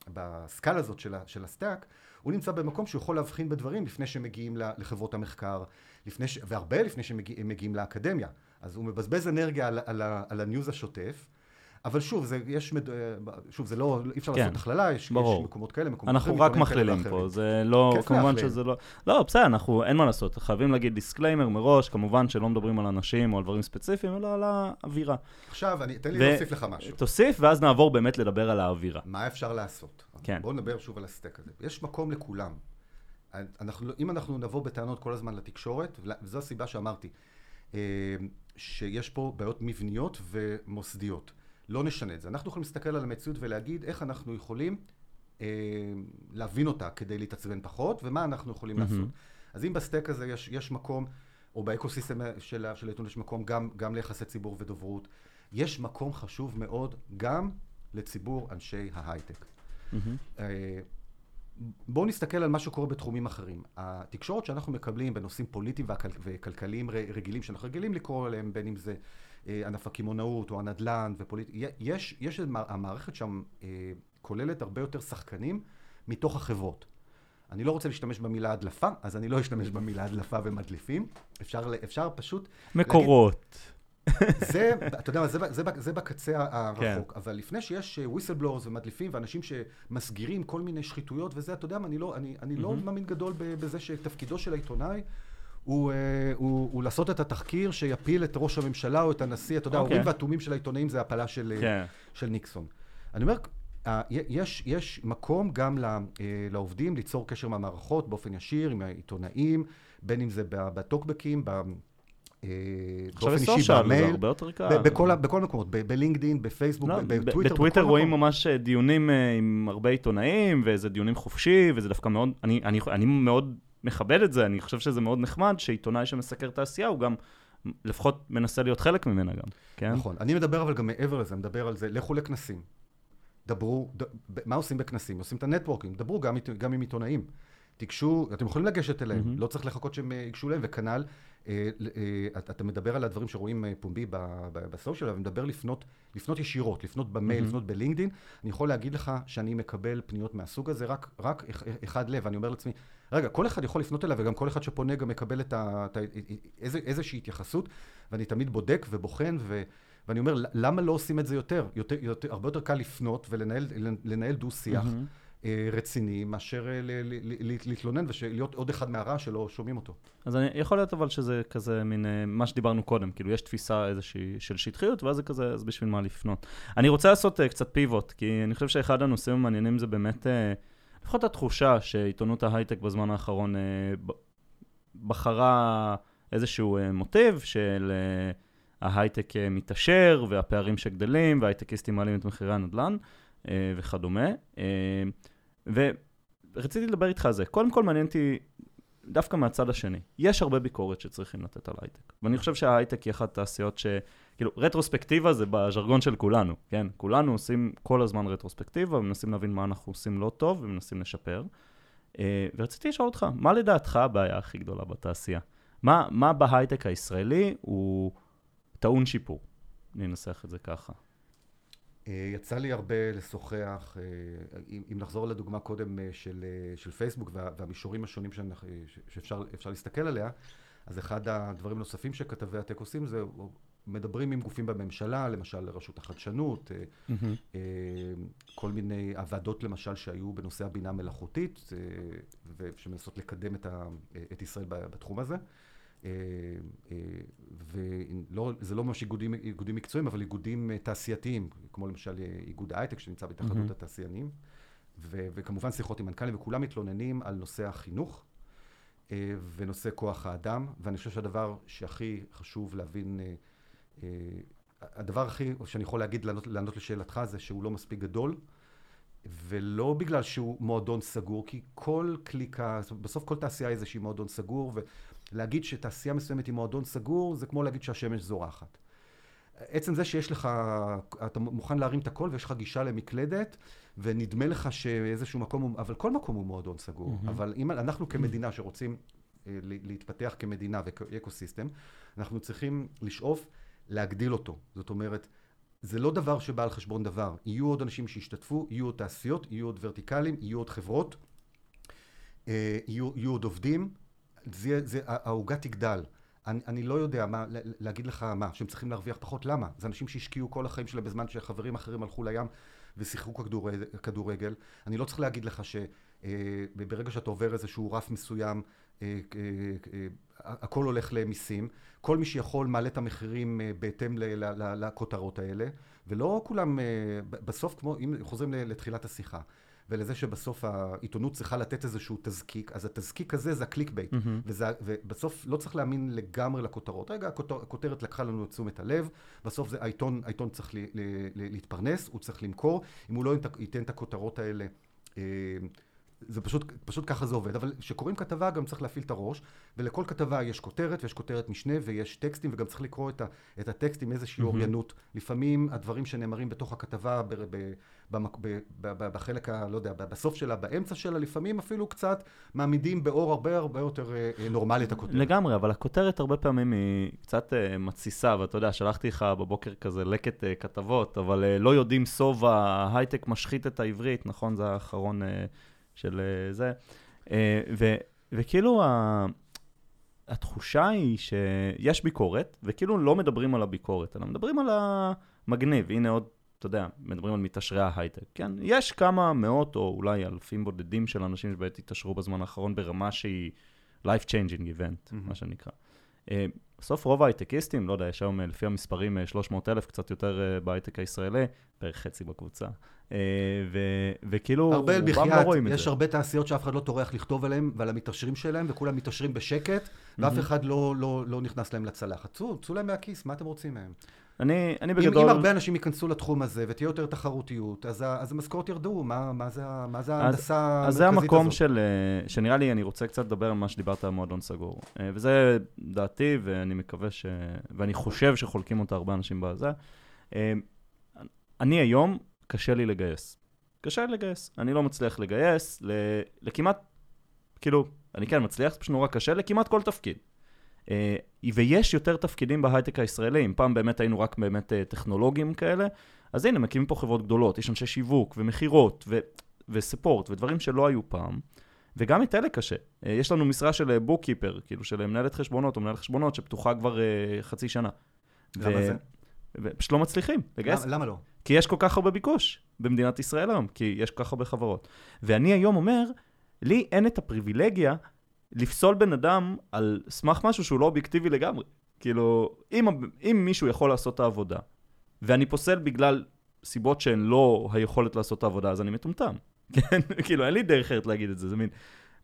בסקאלה הזאת של, של ה stack, הוא נמצא במקום שהוא יכול להבחין בדברים לפני שמגיעים לחברות המחקר, לפני ש... והרבה לפני שהם מגיע, מגיעים לאקדמיה. אז הוא מבזבז אנרגיה על, על, על ה news השוטף, אבל שוב, זה, יש, מד... שוב, זה לא, אי אפשר כן, לעשות הכללה, יש, ברור. יש מקומות כאלה, מקומות אנחנו אחרים, רק עיתונים כאלה מכלילים פה. זה לא, כמובן להכליל. שזה לא... לא, בסדר, אנחנו, אין מה לעשות, חייבים להגיד disclaimer מראש, כמובן שלא מדברים על אנשים או על דברים ספציפיים, אלא על האווירה. עכשיו, אני, תן לי ו- להוסיף לך משהו. תוסיף, ואז נעבור באמת לדבר על האווירה. מה אפשר לעשות? כן. בואו נדבר שוב על ה stack הזה. יש מקום לכולם. אנחנו, אם אנחנו נבוא בטענות כל הזמן לתקשורת, וזו הסיבה שאמרתי, אה, שיש פה בעיות מבניות ומוסדיות. לא נשנה את זה. אנחנו יכולים להסתכל על המציאות ולהגיד איך אנחנו יכולים אה, להבין אותה כדי להתעצבן פחות, ומה אנחנו יכולים mm-hmm. לעשות. אז אם ב stack הזה יש, יש מקום, או ב ecosystem של, של העיתון יש מקום גם, גם ליחסי ציבור ודוברות, יש מקום חשוב מאוד גם לציבור אנשי ההייטק. mm-hmm. אה, בואו נסתכל על מה שקורה בתחומים אחרים. התקשורת שאנחנו מקבלים בנושאים פוליטיים וכלכליים רגילים, שאנחנו רגילים לקרוא עליהם, בין אם זה ענף הקמעונאות או הנדל"ן ופוליט... יש, יש, המערכת שם אה, כוללת הרבה יותר שחקנים מתוך החברות. אני לא רוצה להשתמש במילה הדלפה, אז אני לא אשתמש במילה הדלפה ומדליפים. אפשר, אפשר פשוט מקורות. זה, אתה יודע מה, זה, זה, זה בקצה הרחוק. כן. אבל לפני שיש whistleblowers ומדליפים ואנשים שמסגירים כל מיני שחיתויות וזה, אתה יודע מה, אני לא, אני, אני לא מהמם. מאמין גדול בזה שתפקידו של העיתונאי הוא, אה, הוא, הוא לעשות את התחקיר שיפיל את ראש הממשלה או את הנשיא, אתה יודע, אוקיי. האורים והתומים של העיתונאים זה הפלה של, אה, כן. של ניקסון. אני אומר, אה, יש, יש מקום גם לעובדים ליצור קשר עם המערכות באופן ישיר, עם העיתונאים, בין אם זה בטוקבקים, באופן יש אישי זה במייל. הרבה יותר קל. ב- בכל, המקומות, בלינקדאין, בפייסבוק, לא, בטוויטר, בטוויטר רואים מקום. ממש דיונים עם הרבה עיתונאים, וזה דיונים חופשי, וזה דווקא מאוד, אני, אני, אני מאוד מכבד את זה, אני חושב שזה מאוד נחמד שעיתונאי שמסקר תעשייה, הוא גם לפחות מנסה להיות חלק ממנה גם, כן? נכון. אני מדבר אבל גם מעבר לזה, מדבר על זה, לכו לכנסים. דברו, ד, מה עושים בכנסים? עושים את ה networking, דברו גם, גם עם עיתונאים. תיגשו, אתם יכולים לגשת אליהם, mm-hmm. לא צריך לחכות שהם אה, ייגשו אליהם, וכנ"ל, אה, אה, אתה מדבר על הדברים שרואים אה, פומבי ב social, אבל מדבר לפנות, לפנות ישירות, לפנות במייל, mm-hmm. לפנות ב LinkedIn. אני יכול להגיד לך שאני מקבל פניות מהסוג הזה, רק, רק אח- אחד לב, אני אומר לעצמי, רגע, כל אחד יכול לפנות אליו, וגם כל אחד שפונה גם מקבל את ה, את ה, איזה, איזושהי התייחסות, ואני תמיד בודק ובוחן, ו, ואני אומר, למה לא עושים את זה יותר? יותר, יותר הרבה יותר קל לפנות ולנהל לנהל דו-שיח. מהמם. אה, רציני, מאשר אה, להתלונן ולהיות עוד אחד מהרע שלא שומעים אותו. אז אני, יכול להיות אבל שזה כזה מין, אה, מה שדיברנו קודם, כאילו יש תפיסה איזושהי של שטחיות, ואז זה כזה, אז בשביל מה לפנות. אני רוצה לעשות uh, קצת פיבוט, כי אני חושב שאחד הנושאים המעניינים זה באמת, uh, לפחות התחושה שעיתונות ההייטק בזמן האחרון uh, בחרה איזשהו uh, מוטיב של uh, ההייטק מתעשר, והפערים שגדלים, וההייטקיסטים מעלים את מחירי הנדל"ן וכדומה. ורציתי לדבר איתך על זה. קודם כל מעניין אותי דווקא מהצד השני. יש הרבה ביקורת שצריכים לתת על הייטק. ואני חושב שההייטק היא אחת התעשיות ש... כאילו, רטרוספקטיבה זה בז'רגון של כולנו, כן? כולנו עושים כל הזמן רטרוספקטיבה, ומנסים להבין מה אנחנו עושים לא טוב, ומנסים לשפר. אה, ורציתי לשאול אותך, מה לדעתך הבעיה הכי גדולה בתעשייה? מה, מה בהייטק הישראלי הוא טעון שיפור? אני אנסח את זה ככה. אה, יצא לי הרבה לשוחח, אה, אם נחזור לדוגמה קודם אה, של, של פייסבוק וה- והמישורים השונים שאנחנו- שאפשר אפשר להסתכל עליה, אז אחד הדברים הנוספים שכתבי הטק עושים זה מדברים עם גופים בממשלה, למשל רשות החדשנות, אה, כל מיני הוועדות למשל שהיו בנושא הבינה המלאכותית, ושמנסות לקדם את, ה, את ישראל בתחום הזה. אה, וזה לא ממש איגודים, איגודים מקצועיים, אבל איגודים אה, תעשייתיים, כמו למשל אה, איגוד ההייטק שנמצא בהתאחדות מהמם. התעשיינים, ו- וכמובן שיחות עם מנכ"לים, וכולם מתלוננים על נושא החינוך אה, ונושא כוח האדם, ואני חושב שהדבר שהכי חשוב להבין, אה, אה, הדבר הכי שאני יכול להגיד, לענות, לענות לשאלתך, זה שהוא לא מספיק גדול. ולא בגלל שהוא מועדון סגור, כי כל קליקה, בסוף כל תעשייה היא איזושהי מועדון סגור, ולהגיד שתעשייה מסוימת היא מועדון סגור, זה כמו להגיד שהשמש זורחת. עצם זה שיש לך, אתה מוכן להרים את הכל ויש לך גישה למקלדת, ונדמה לך שאיזשהו מקום, אבל כל מקום הוא מועדון סגור. מהמם. אבל אם אנחנו כמדינה שרוצים אה, להתפתח כמדינה וכאקו-סיסטם, אנחנו צריכים לשאוף להגדיל אותו. זאת אומרת, זה לא דבר שבא על חשבון דבר. יהיו עוד אנשים שישתתפו, יהיו עוד תעשיות, יהיו עוד ורטיקלים, יהיו עוד חברות, אה, יהיו, יהיו עוד עובדים, העוגה תגדל. אני, אני לא יודע מה, להגיד לך מה, שהם צריכים להרוויח פחות, למה? זה אנשים שהשקיעו כל החיים שלהם בזמן שחברים אחרים הלכו לים ושיחקו כדורגל. אני לא צריך להגיד לך שברגע שאתה עובר איזשהו רף מסוים, הכל הולך למיסים. כל מי שיכול מעלה את המחירים בהתאם לכותרות האלה, ולא כולם, בסוף, כמו, אם חוזרים לתחילת השיחה, ולזה שבסוף העיתונות צריכה לתת איזשהו תזקיק, אז התזקיק הזה זה ה clickbait, mm-hmm. וזה, ובסוף לא צריך להאמין לגמרי לכותרות. רגע, הכותר, הכותרת לקחה לנו את תשומת הלב, בסוף זה, העיתון, העיתון צריך ל, ל, ל, להתפרנס, הוא צריך למכור, אם הוא לא ייתן את הכותרות האלה אה, זה פשוט, פשוט ככה זה עובד, אבל כשקוראים כתבה גם צריך להפעיל את הראש, ולכל כתבה יש כותרת, ויש כותרת משנה, ויש טקסטים, וגם צריך לקרוא את, ה, את הטקסט עם איזושהי mm-hmm. אוריינות. לפעמים הדברים שנאמרים בתוך הכתבה, ב, ב, ב, ב, ב, בחלק, ה, לא יודע, בסוף שלה, באמצע שלה, לפעמים אפילו קצת מעמידים באור הרבה הרבה יותר אה, אה, נורמלי את הכותרת. לגמרי, אבל הכותרת הרבה פעמים היא קצת uh, מתסיסה, ואתה יודע, שלחתי לך בבוקר כזה לקט uh, כתבות, אבל uh, לא יודעים סוב ההייטק משחית את העברית, נכון? זה האחרון... Uh, של אה, זה. אה, ו, וכאילו ה... התחושה היא שיש ביקורת, וכאילו לא מדברים על הביקורת, אלא מדברים על המגניב. הנה עוד, אתה יודע, מדברים על מתעשרי ההייטק, כן? יש כמה מאות או אולי אלפים בודדים של אנשים שבאמת התעשרו בזמן האחרון ברמה שהיא life changing event, mm-hmm. מה שנקרא. אה, בסוף רוב ההייטקיסטים, לא יודע, יש היום לפי המספרים 300 אלף, קצת יותר בהייטק הישראלי, בערך חצי בקבוצה. אה, וכאילו, רובם לא רואים את זה. יש הרבה תעשיות שאף אחד לא טורח לכתוב עליהם ועל המתעשרים שלהם, וכולם מתעשרים בשקט, ואף אחד לא, לא, לא נכנס להם לצלחת. צאו, צאו להם מהכיס, מה אתם רוצים מהם? אני, אני בגדול... אם, אם הרבה אנשים ייכנסו לתחום הזה ותהיה יותר תחרותיות, אז, אז המשכורות ירדו, מה, מה זה, מה זה ההנדסה המרכזית הזאת? אז זה המקום של, אה, שנראה לי, אני רוצה קצת לדבר על מה שדיברת על מועדון סגור. אה, וזה דעתי, ואני מקווה ש... ואני חושב שחולקים אותה הרבה אנשים בזה. אני היום קשה לי לגייס. קשה לי לגייס. אני לא מצליח לגייס לכמעט, כאילו, אני כן מצליח, זה פשוט נורא קשה, לכמעט כל תפקיד. Uh, ויש יותר תפקידים בהייטק הישראלי, אם פעם באמת היינו רק באמת uh, טכנולוגים כאלה, אז הנה, מקימים פה חברות גדולות, יש אנשי שיווק ומכירות ו- וספורט ודברים שלא היו פעם, וגם את אלה קשה. Uh, יש לנו משרה של בוק-קיפר, כאילו של מנהלת חשבונות או מנהל חשבונות, שפתוחה כבר חצי שנה. למה ו- זה? ופשוט לא מצליחים לגייס. למה, למה לא? כי יש כל כך הרבה ביקוש במדינת ישראל היום, כי יש כל כך הרבה חברות. ואני היום אומר, לי אין את הפריבילגיה לפסול בן אדם על סמך משהו שהוא לא אובייקטיבי לגמרי. כאילו, אם, אם מישהו יכול לעשות את העבודה, ואני פוסל בגלל סיבות שהן לא היכולת לעשות את העבודה, אז אני מטומטם. כן? כאילו, אין לי דרך אחרת להגיד את זה, זה מין...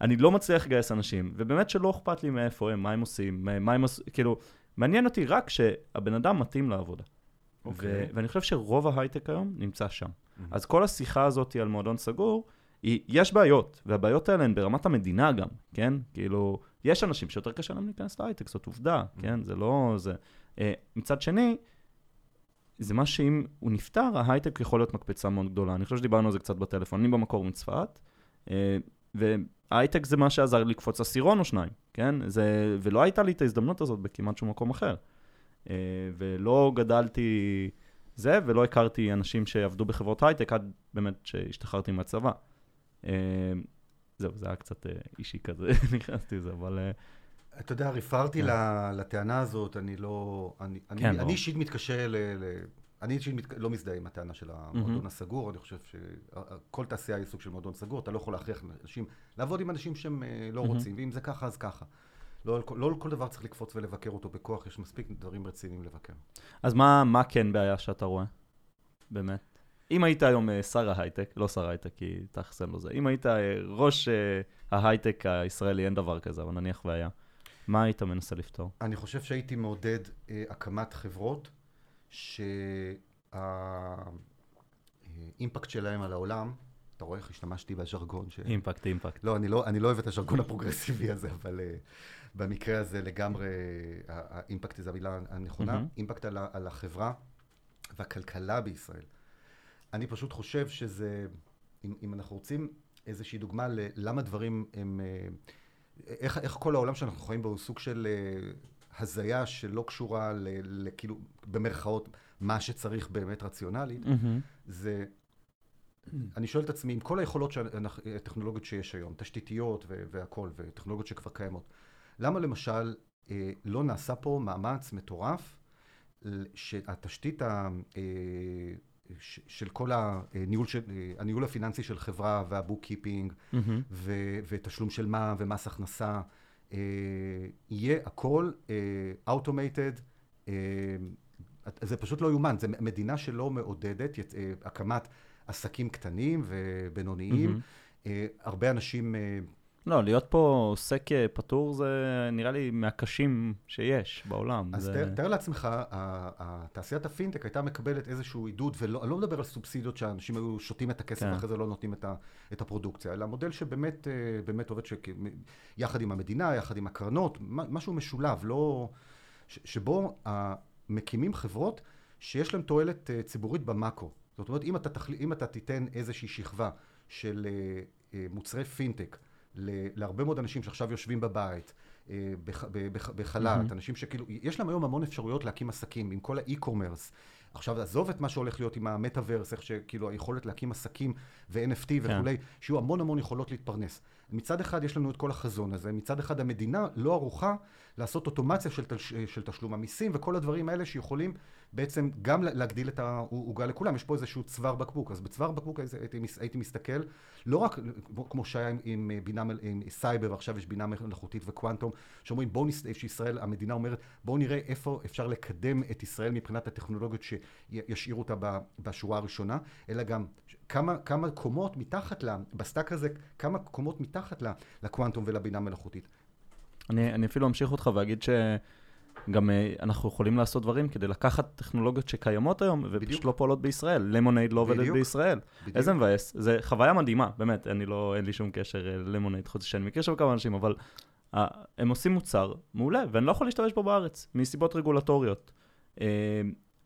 אני לא מצליח לגייס אנשים, ובאמת שלא אכפת לי מאיפה הם, מה הם עושים, מה הם עושים, כאילו, מעניין אותי רק שהבן אדם מתאים לעבודה. Okay. אוקיי. ואני חושב שרוב ההייטק היום נמצא שם. Mm-hmm. אז כל השיחה הזאת על מועדון סגור, יש בעיות, והבעיות האלה הן ברמת המדינה גם, כן? כאילו, יש אנשים שיותר קשה להם להיכנס להייטק, זאת עובדה. כן? זה לא... זה... Uh, מצד שני, זה מה שאם הוא נפטר, ההייטק יכול להיות מקפצה מאוד גדולה. אני חושב שדיברנו על זה קצת בטלפון. אני במקור מצפת, uh, והייטק זה מה שעזר לקפוץ עשירון או שניים, כן? זה, ולא הייתה לי את ההזדמנות הזאת בכמעט שום מקום אחר. אה, ולא גדלתי זה, ולא הכרתי אנשים שעבדו בחברות הייטק עד באמת שהשתחררתי מהצבא. אה, זהו, זה היה קצת אה, אישי כזה, נכנסתי לזה, אבל... אתה יודע, רפררתי כן. לטענה הזאת, אני לא... אני, כן, אישית מתקשה ל... ל... אני אישית. לא מזדהה עם הטענה של המועדון. הסגור, אני חושב שכל תעשייה היא סוג של מועדון סגור, אתה לא יכול להכריח אנשים לעבוד עם אנשים שהם לא. רוצים, ואם זה ככה, אז ככה. לא, לא כל דבר צריך לקפוץ ולבקר אותו בכוח, יש מספיק דברים רציניים לבקר. אז מה, מה כן בעיה שאתה רואה? באמת. אם היית היום אה, שר ההייטק, לא שר ההייטק כי אין לו זה, אם היית אה, ראש אה, ההייטק הישראלי, אין דבר כזה, אבל נניח והיה, מה היית מנסה לפתור? אני חושב שהייתי מעודד אה, הקמת חברות שה impact שלהם על העולם, אתה רואה איך השתמשתי בז'רגון? ש... impact, impact. לא, אני לא, אני לא אוהב את הז'רגון הפרוגרסיבי הזה, אבל... Uh, במקרה הזה לגמרי, האימפקט זה המילה הנכונה, mm-hmm. אימפקט על, על החברה והכלכלה בישראל. אני פשוט חושב שזה, אם, אם אנחנו רוצים איזושהי דוגמה ללמה דברים הם, אה, איך, איך כל העולם שאנחנו חיים בו הוא סוג של אה, הזיה שלא קשורה לכאילו, במרכאות, מה שצריך באמת רציונלית, mm-hmm. זה אני שואל את עצמי, עם כל היכולות הטכנולוגיות שיש היום, תשתיתיות והכול, וטכנולוגיות שכבר קיימות, למה למשל לא נעשה פה מאמץ מטורף שהתשתית של כל הניהול, של, הניהול הפיננסי של חברה וה bookkeeping mm-hmm. ותשלום של מע"מ ומס הכנסה, יהיה הכל automated, זה פשוט לא יאומן, זו מדינה שלא מעודדת הקמת עסקים קטנים ובינוניים. Mm-hmm. הרבה אנשים לא, להיות פה עוסק אה, פטור זה נראה לי מהקשים שיש בעולם. אז זה... תאר לעצמך, תעשיית הפינטק הייתה מקבלת איזשהו עידוד, ואני לא מדבר על סובסידיות שאנשים היו שותים את הכסף, כן. ואחרי זה לא נותנים את, ה, את הפרודוקציה, אלא מודל שבאמת אה, באמת עובד שכ... יחד עם המדינה, יחד עם הקרנות, משהו משולב, לא... שבו מקימים חברות שיש להן תועלת אה, ציבורית במאקרו. זאת אומרת, אם אתה, תחל... אם אתה תיתן איזושהי שכבה של מוצרי פינטק, להרבה מאוד אנשים שעכשיו יושבים בבית, אה, בחל"ת, mm-hmm. אנשים שכאילו, יש להם היום המון אפשרויות להקים עסקים עם כל האי-קומרס. עכשיו, עזוב את מה שהולך להיות עם המטאוורס, איך שכאילו היכולת להקים עסקים ו-NFT כן. וכולי, שיהיו המון המון יכולות להתפרנס. מצד אחד יש לנו את כל החזון הזה, מצד אחד המדינה לא ערוכה לעשות אוטומציה של, תש, של תשלום המיסים וכל הדברים האלה שיכולים בעצם גם להגדיל את העוגה לכולם. יש פה איזשהו צוואר בקבוק. אז בצוואר בקבוק הייתי, הייתי מסתכל, לא רק כמו שהיה עם, עם בינה, עם סייבר, ועכשיו יש בינה מלאכותית וקוונטום, שאומרים בואו נס... שישראל, המדינה אומרת, בואו נראה איפה אפשר לקדם את ישראל מבחינת הטכנולוגיות שישאירו אותה בשורה הראשונה, אלא גם כמה, כמה קומות מתחת לה, ב stack הזה, כמה קומות מתחת לה, לקוונטום ולבינה מלאכותית. אני, אני אפילו אמשיך אותך ואגיד שגם uh, אנחנו יכולים לעשות דברים כדי לקחת טכנולוגיות שקיימות היום ופשוט לא פועלות בישראל. Lemonade לא עובדת בישראל. בדיוק. איזה מבאס. זה חוויה מדהימה, באמת, אני לא, אין לי שום קשר אה, ל Lemonade, חוץ שאני מכיר שם כמה אנשים, אבל uh, הם עושים מוצר מעולה, ואני לא יכול להשתמש בו בארץ, מסיבות רגולטוריות. Uh,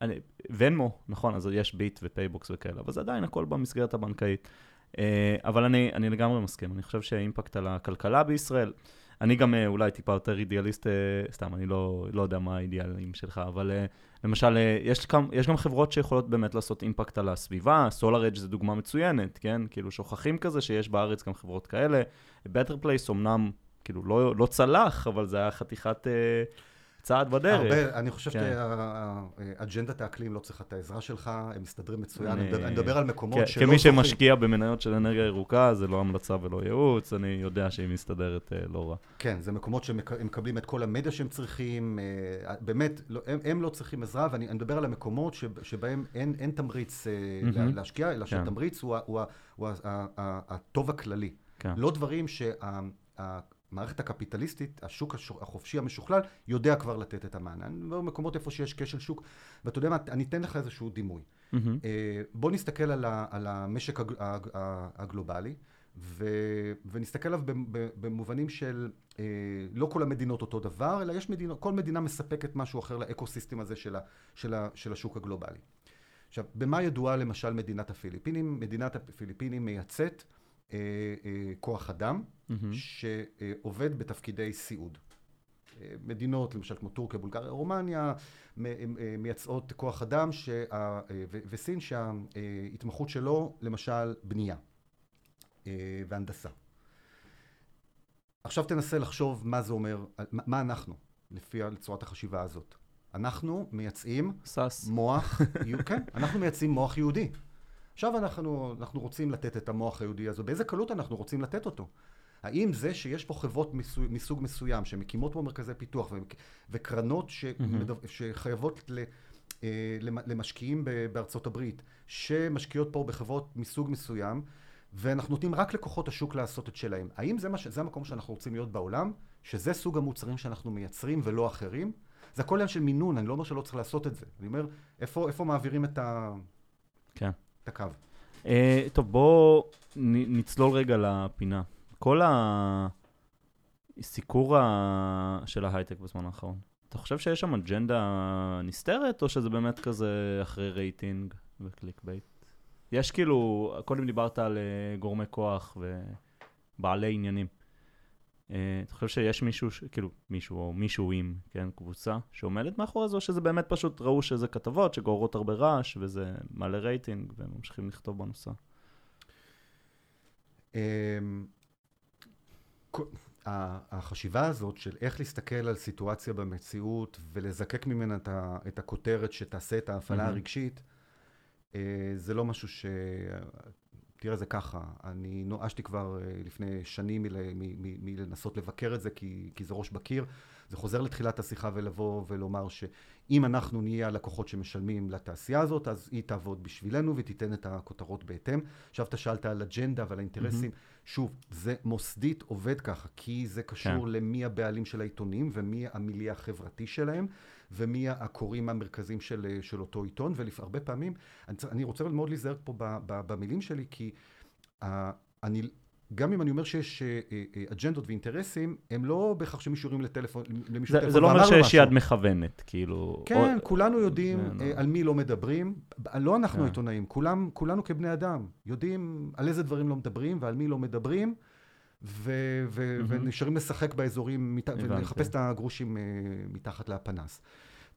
אני, Venmo, נכון, אז יש ביט ו PayBox וכאלה, אבל זה עדיין הכל במסגרת הבנקאית. Uh, אבל אני, אני לגמרי מסכים, אני חושב שהאימפקט על הכלכלה בישראל, אני גם uh, אולי טיפה יותר אידיאליסט, uh, סתם, אני לא, לא יודע מה האידיאלים שלך, אבל uh, למשל, יש, כמה, יש גם חברות שיכולות באמת לעשות אימפקט על הסביבה, SolarEdge זה דוגמה מצוינת, כן? כאילו שוכחים כזה שיש בארץ גם חברות כאלה. Better Place אמנם, כאילו, לא, לא צלח, אבל זה היה חתיכת... Uh, צעד בדרך. הרבה, אני חושב כן. שאג'נדת האקלים לא צריכה את העזרה שלך, הם מסתדרים מצוין. אני, אני מדבר על מקומות כן, שלא כמי שמשקיע במניות של אנרגיה ירוקה, זה לא המלצה ולא ייעוץ, אני יודע שהיא מסתדרת uh, לא רע. כן, זה מקומות שהם מקבלים את כל המדיה שהם צריכים, uh, באמת, לא, הם, הם לא צריכים עזרה, ואני מדבר על המקומות שבהם אין, אין תמריץ mm-hmm. להשקיע, אלא כן. שהתמריץ הוא, הוא, הוא, הוא הטוב הכללי. כן. לא דברים שה... המערכת הקפיטליסטית, השוק החופשי המשוכלל, יודע כבר לתת את המענה. אני אומר במקומות איפה שיש כשל שוק, ואתה יודע מה, אני אתן לך איזשהו דימוי. Mm-hmm. בוא נסתכל על, ה, על המשק הג, הג, הגלובלי, ו, ונסתכל עליו במובנים של אה, לא כל המדינות אותו דבר, אלא יש מדינות, כל מדינה מספקת משהו אחר לאקו-סיסטם הזה של, ה, של, ה, של השוק הגלובלי. עכשיו, במה ידועה למשל מדינת הפיליפינים? מדינת הפיליפינים מייצאת אה, אה, כוח אדם mm-hmm. שעובד בתפקידי סיעוד. אה, מדינות, למשל כמו טורקיה, בולגריה, רומניה, מייצאות כוח אדם שה, וסין שההתמחות שלו למשל בנייה והנדסה. עכשיו תנסה לחשוב מה זה אומר, מה אנחנו, לפי צורת החשיבה הזאת. אנחנו מייצאים סס. מוח, כן, אנחנו מייצאים מוח יהודי. עכשיו אנחנו, אנחנו רוצים לתת את המוח היהודי הזה, באיזה קלות אנחנו רוצים לתת אותו? האם זה שיש פה חברות מסוג, מסוג מסוים שמקימות פה מרכזי פיתוח ו, וקרנות ש, mm-hmm. שחייבות ל, אה, למשקיעים בארצות הברית, שמשקיעות פה בחברות מסוג מסוים, ואנחנו נותנים רק לכוחות השוק לעשות את שלהם. האם זה, ש... זה המקום שאנחנו רוצים להיות בעולם? שזה סוג המוצרים שאנחנו מייצרים ולא אחרים? זה הכל עניין של מינון, אני לא אומר שלא צריך לעשות את זה. אני אומר, איפה, איפה מעבירים את ה... כן. את הקו. Uh, טוב, בואו נצלול רגע לפינה. כל הסיקור של ההייטק בזמן האחרון, אתה חושב שיש שם אג'נדה נסתרת, או שזה באמת כזה אחרי רייטינג ו clickbait? יש כאילו, קודם דיברת על uh, גורמי כוח ובעלי עניינים. Uh, אתה חושב שיש מישהו. כאילו, מישהו או מישהו עם, כן, קבוצה, שעומדת מאחורי זה, או שזה באמת פשוט ראו שזה כתבות שגוררות הרבה רעש, וזה מעלה רייטינג, והם ממשיכים לכתוב בנושא? אמ, החשיבה הזאת של איך להסתכל על סיטואציה במציאות ולזקק ממנה את הכותרת שתעשה את ההפעלה הרגשית, זה לא משהו ש... תראה, זה ככה, אני נואשתי כבר לפני שנים מלנסות לבקר את זה, כי, כי זה ראש בקיר. זה חוזר לתחילת השיחה ולבוא ולומר שאם אנחנו נהיה הלקוחות שמשלמים לתעשייה הזאת, אז היא תעבוד בשבילנו ותיתן את הכותרות בהתאם. עכשיו אתה שאלת על אג'נדה ועל האינטרסים. Mm-hmm. שוב, זה מוסדית עובד ככה, כי זה קשור כן. למי הבעלים של העיתונים ומי המיליה החברתי שלהם. ומי הקוראים המרכזיים של, של אותו עיתון, והרבה פעמים, אני, אני רוצה מאוד להיזהר פה במילים שלי, כי uh, אני גם אם אני אומר שיש אה, אה, אה, אג'נדות ואינטרסים, הם לא בהכרח שמישהו יורים לטלפון, למישהו טלפון זה לא אומר שיש יד מכוונת, כאילו... כן, או... כולנו יודעים לא. על מי לא מדברים. לא אנחנו עיתונאים, כולם, כולנו כבני אדם יודעים על איזה דברים לא מדברים ועל מי לא מדברים, ו- ו- mm-hmm. ונשארים לשחק באזורים, מת- ולחפש את הגרושים מתחת לפנס.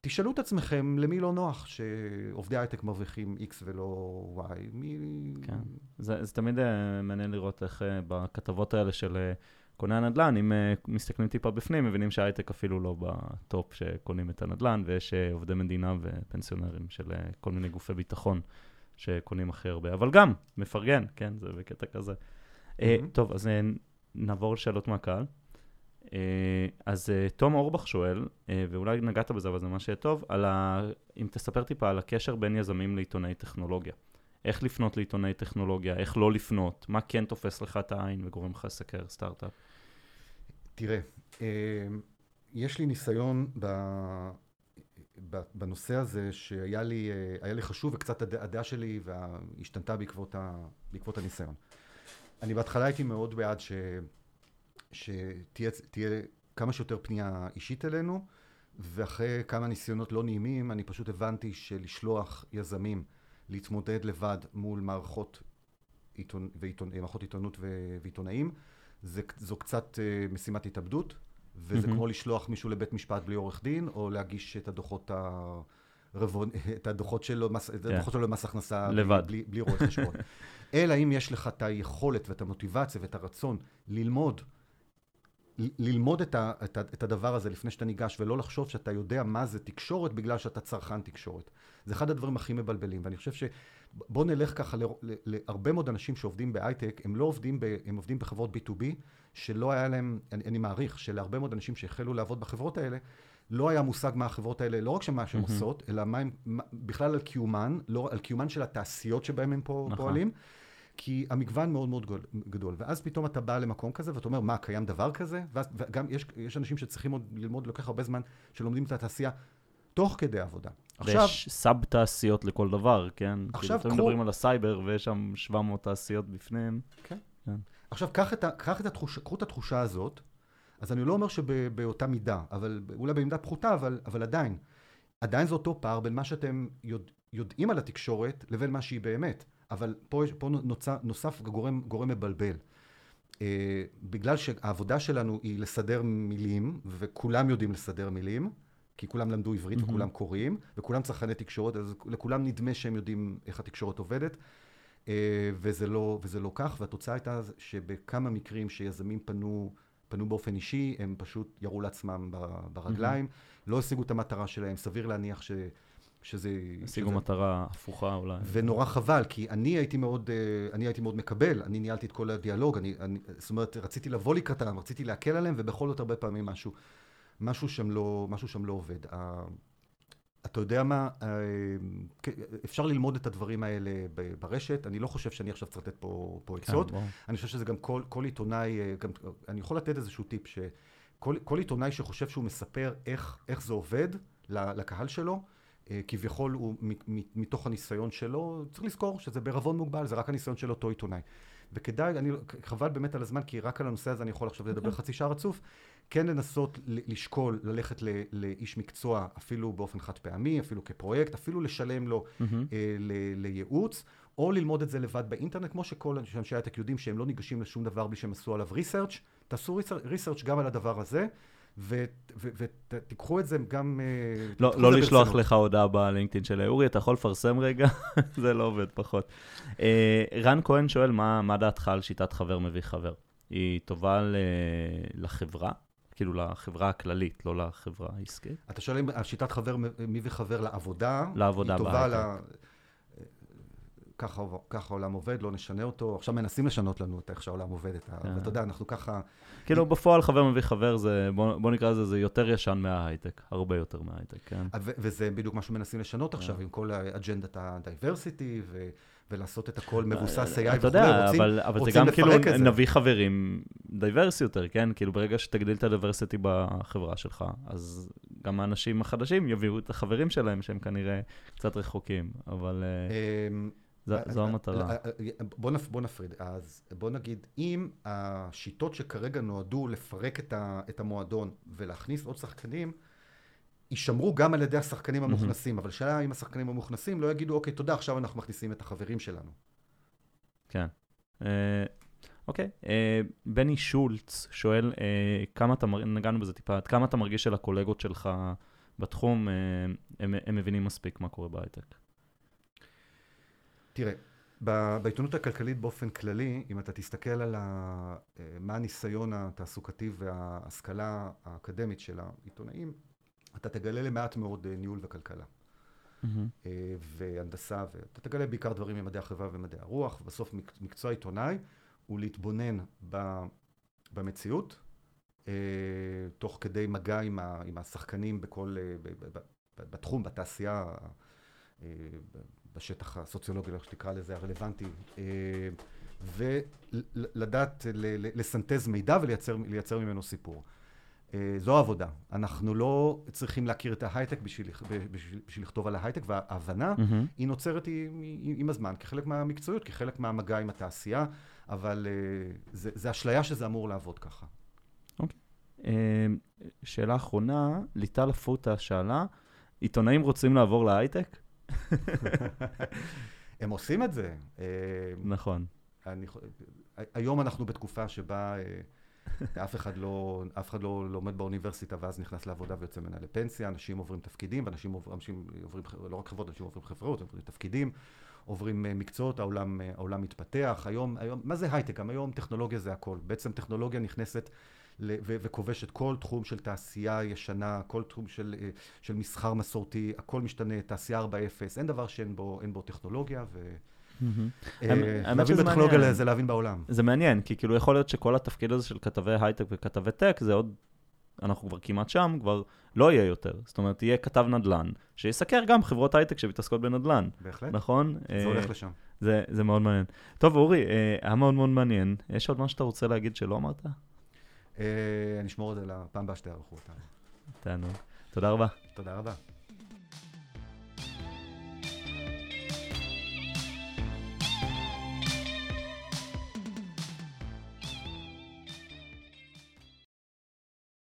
תשאלו את עצמכם למי לא נוח שעובדי הייטק מרוויחים X ולא Y. מי... כן, זה, זה תמיד uh, מעניין לראות איך uh, בכתבות האלה של uh, קוני הנדל"ן, אם uh, מסתכלים טיפה בפנים, מבינים שההייטק אפילו לא בטופ שקונים את הנדל"ן, ויש uh, עובדי מדינה ופנסיונרים של uh, כל מיני גופי ביטחון שקונים הכי הרבה. אבל גם, מפרגן, כן, זה בקטע כזה. Mm-hmm. Uh, טוב, אז uh, נעבור לשאלות מהקהל. אה, אז אה, תום אורבך שואל, אה, ואולי נגעת בזה, אבל זה ממש יהיה טוב, ה... אם תספר טיפה על הקשר בין יזמים לעיתונאי טכנולוגיה. איך לפנות לעיתונאי טכנולוגיה, איך לא לפנות, מה כן תופס לך את העין וגורם לך לסקר סטארט-אפ? תראה, יש לי ניסיון ב... בנושא הזה שהיה לי, לי חשוב וקצת הדעה שלי השתנתה בעקבות, ה... בעקבות הניסיון. אני בהתחלה הייתי מאוד בעד ש... שתהיה כמה שיותר פנייה אישית אלינו, ואחרי כמה ניסיונות לא נעימים, אני פשוט הבנתי שלשלוח יזמים להתמודד לבד מול מערכות, עיתונ... ועיתונ... מערכות עיתונות ו... ועיתונאים, זה, זו קצת uh, משימת התאבדות, וזה mm-hmm. כמו לשלוח מישהו לבית משפט בלי עורך דין, או להגיש את הדוחות ה... רבון, את הדוחות שלו. את הדוחות שלו למס הכנסה לבד. בלי, בלי רואה חשבון. אלא אם יש לך את היכולת ואת המוטיבציה ואת הרצון ללמוד ללמוד את, ה, את, ה, את הדבר הזה לפני שאתה ניגש, ולא לחשוב שאתה יודע מה זה תקשורת בגלל שאתה צרכן תקשורת. זה אחד הדברים הכי מבלבלים, ואני חושב שבוא נלך ככה להרבה מאוד אנשים שעובדים בהייטק, הם לא עובדים, ב, הם עובדים בחברות B2B, שלא היה להם, אני, אני מעריך שלהרבה מאוד אנשים שהחלו לעבוד בחברות האלה, לא היה מושג מה החברות האלה, לא רק שמה שהן mm-hmm. עושות, אלא מה הם, בכלל על קיומן, לא על קיומן של התעשיות שבהן הם פה נכון. פועלים. כי המגוון מאוד מאוד גדול, ואז פתאום אתה בא למקום כזה ואתה אומר, מה, קיים דבר כזה? ואז, וגם יש, יש אנשים שצריכים עוד ללמוד, לוקח הרבה זמן, שלומדים את התעשייה תוך כדי עבודה. עכשיו... ויש sub תעשיות לכל דבר, כן? עכשיו כאילו, קחו... מדברים על הסייבר ויש שם 700 תעשיות בפנים. כן. כן. עכשיו, קח את, קח את התחושה, קחו את התחושה הזאת, אז אני לא אומר שבאותה מידה, אבל אולי במידה פחותה, אבל, אבל עדיין. עדיין זה אותו פער בין מה שאתם יודע, יודעים על התקשורת לבין מה שהיא באמת. אבל פה, פה נוצר, נוסף גורם, גורם מבלבל. Uh, בגלל שהעבודה שלנו היא לסדר מילים, וכולם יודעים לסדר מילים, כי כולם למדו עברית mm-hmm. וכולם קוראים, וכולם צרכני תקשורת, אז לכולם נדמה שהם יודעים איך התקשורת עובדת, uh, וזה, לא, וזה לא כך, והתוצאה הייתה שבכמה מקרים שיזמים פנו, פנו באופן אישי, הם פשוט ירו לעצמם ברגליים, mm-hmm. לא השיגו את המטרה שלהם, סביר להניח ש... שזה... השיגו שזה... מטרה הפוכה אולי. ונורא חבל, כי אני הייתי מאוד, אה, אני הייתי מאוד מקבל, אני ניהלתי את כל הדיאלוג, אני, אני, זאת אומרת, רציתי לבוא לקראתם, רציתי להקל עליהם, ובכל זאת הרבה פעמים משהו, משהו שם לא, משהו שם לא עובד. אתה יודע מה, אה, אפשר ללמוד את הדברים האלה ברשת, אני לא חושב שאני עכשיו צריך לתת פה, פה כן, עצות, כן, אני חושב שזה גם כל, כל עיתונאי, אה, גם, אני יכול לתת איזשהו טיפ, שכל עיתונאי שחושב שהוא מספר איך, איך זה עובד לקהל שלו, אה, כביכול הוא מתוך הניסיון שלו, צריך לזכור שזה בערבון מוגבל, זה רק הניסיון של אותו עיתונאי. וכדאי, אני, חבל באמת על הזמן, כי רק על הנושא הזה אני יכול עכשיו לדבר. אוקיי. חצי שעה רצוף, כן לנסות לשקול, ללכת ל, לאיש מקצוע, אפילו באופן חד פעמי, אפילו כפרויקט, אפילו לשלם לו mm-hmm. אה, ל, לייעוץ, או ללמוד את זה לבד באינטרנט, כמו שכל אנשי הייטק יודעים שהם לא ניגשים לשום דבר בלי שהם עשו עליו ריסרצ', תעשו ריסרצ' גם על הדבר הזה. ותיקחו את זה גם... אה, לא, לא לשלוח לך הודעה בלינקדאין של אורי, אתה יכול לפרסם רגע? זה לא עובד פחות. אה, רן כהן שואל, מה, מה דעתך על שיטת חבר מביא חבר? היא טובה לחברה, כאילו לחברה הכללית, לא לחברה העסקית. אתה שואל אם השיטת חבר מי וחבר לעבודה, לעבודה היא טובה ל... ככה, ככה העולם עובד, לא נשנה אותו. עכשיו מנסים לשנות לנו את איך שהעולם עובד. את ה... כן. ואתה יודע, אנחנו ככה... כאילו בפועל חבר מביא חבר, זה, בוא, בוא נקרא לזה, זה יותר ישן מההייטק, הרבה יותר מההייטק, כן? ו- וזה בדיוק מה שמנסים לשנות כן. עכשיו, עם כל אג'נדת ה diversity, ו- ולעשות את הכל מבוסס AI וכו'. אה, אתה יודע, רוצים- אבל, אבל זה רוצים גם כאילו לפרק. נביא חברים diverse יותר, כן? כאילו ברגע שתגדיל את ה diversity בחברה שלך, אז גם האנשים החדשים יביאו את החברים שלהם, שהם כנראה קצת רחוקים, אבל אה, אמ, זו- אה, אה, המטרה. אה, בוא, נפ, בוא נפריד. אז בוא נגיד, אם השיטות שכרגע נועדו לפרק את, ה, את המועדון ולהכניס עוד שחקנים, יישמרו גם על ידי השחקנים. המוכנסים, אבל שאלה אם השחקנים המוכנסים לא יגידו, אוקיי, תודה, עכשיו אנחנו מכניסים את החברים שלנו. כן. אה, אוקיי, אה, בני שולץ שואל, אה, כמה אתה, נגענו בזה טיפה, עד כמה אתה מרגיש שלקולגות שלך בתחום, הם, הם מבינים מספיק מה קורה בהייטק? תראה, בעיתונות הכלכלית באופן כללי, אם אתה תסתכל על ה, אה, מה הניסיון התעסוקתי וההשכלה האקדמית של העיתונאים, אתה תגלה למעט מאוד אה, ניהול וכלכלה. אה, והנדסה, ואתה תגלה בעיקר דברים ממדעי החברה ומדעי הרוח, ובסוף מק- מקצוע עיתונאי הוא להתבונן ב, במציאות, תוך כדי מגע עם, ה, עם השחקנים בכל, ב, ב, ב, בתחום, בתעשייה, בשטח הסוציולוגי, איך שתקרא לזה, הרלוונטי, אה, ולדעת לסנטז מידע ולייצר לייצר ממנו סיפור. אה, זו העבודה. אנחנו לא צריכים להכיר את ההייטק בשביל, בשביל, בשביל לכתוב על ההייטק, וההבנה מהמם. היא נוצרת עם, עם, עם הזמן, כחלק מהמקצועיות, כחלק מהמגע עם התעשייה, אבל אה, זה, זה אשליה שזה אמור לעבוד ככה. אה, שאלה אחרונה, ליטל אפוטה שאלה, עיתונאים רוצים לעבור להייטק? הם עושים את זה. אה, נכון. אני, היום אנחנו בתקופה שבה אה, אף אחד לא, אף אחד לא לומד באוניברסיטה ואז נכנס לעבודה ויוצא ממנה לפנסיה, אנשים עוברים תפקידים, ואנשים עובר- אנשים עוברים, לא רק חברות, אנשים עוברים חברות, עוברים תפקידים, עוברים אה, מקצועות, העולם, העולם מתפתח. היום, היום, מה זה הייטק? היום טכנולוגיה זה הכל. בעצם טכנולוגיה נכנסת ל- ו- וכובשת כל תחום של תעשייה ישנה, כל תחום של, אה, של מסחר מסורתי, הכל משתנה, תעשייה 4.0, אין דבר שאין בו, בו טכנולוגיה, ו... אה, להבין בטכנולוגיה. זה להבין בעולם. זה מעניין, כי כאילו יכול להיות שכל התפקיד הזה של כתבי הייטק וכתבי טק, זה עוד, אנחנו כבר כמעט שם, כבר לא יהיה יותר. זאת אומרת, יהיה כתב נדל"ן, שיסקר גם חברות הייטק שמתעסקות בנדל"ן, בהחלט. נכון? זה אה, הולך לשם. זה, זה מאוד מעניין. טוב, אורי, אה, היה מאוד מאוד מעניין. יש עוד משהו שאתה רוצה להגיד שלא אמרת? אה, אני אשמור את זה לפעם הבאה שתארחו אותנו. תענוג. תודה רבה. תודה רבה.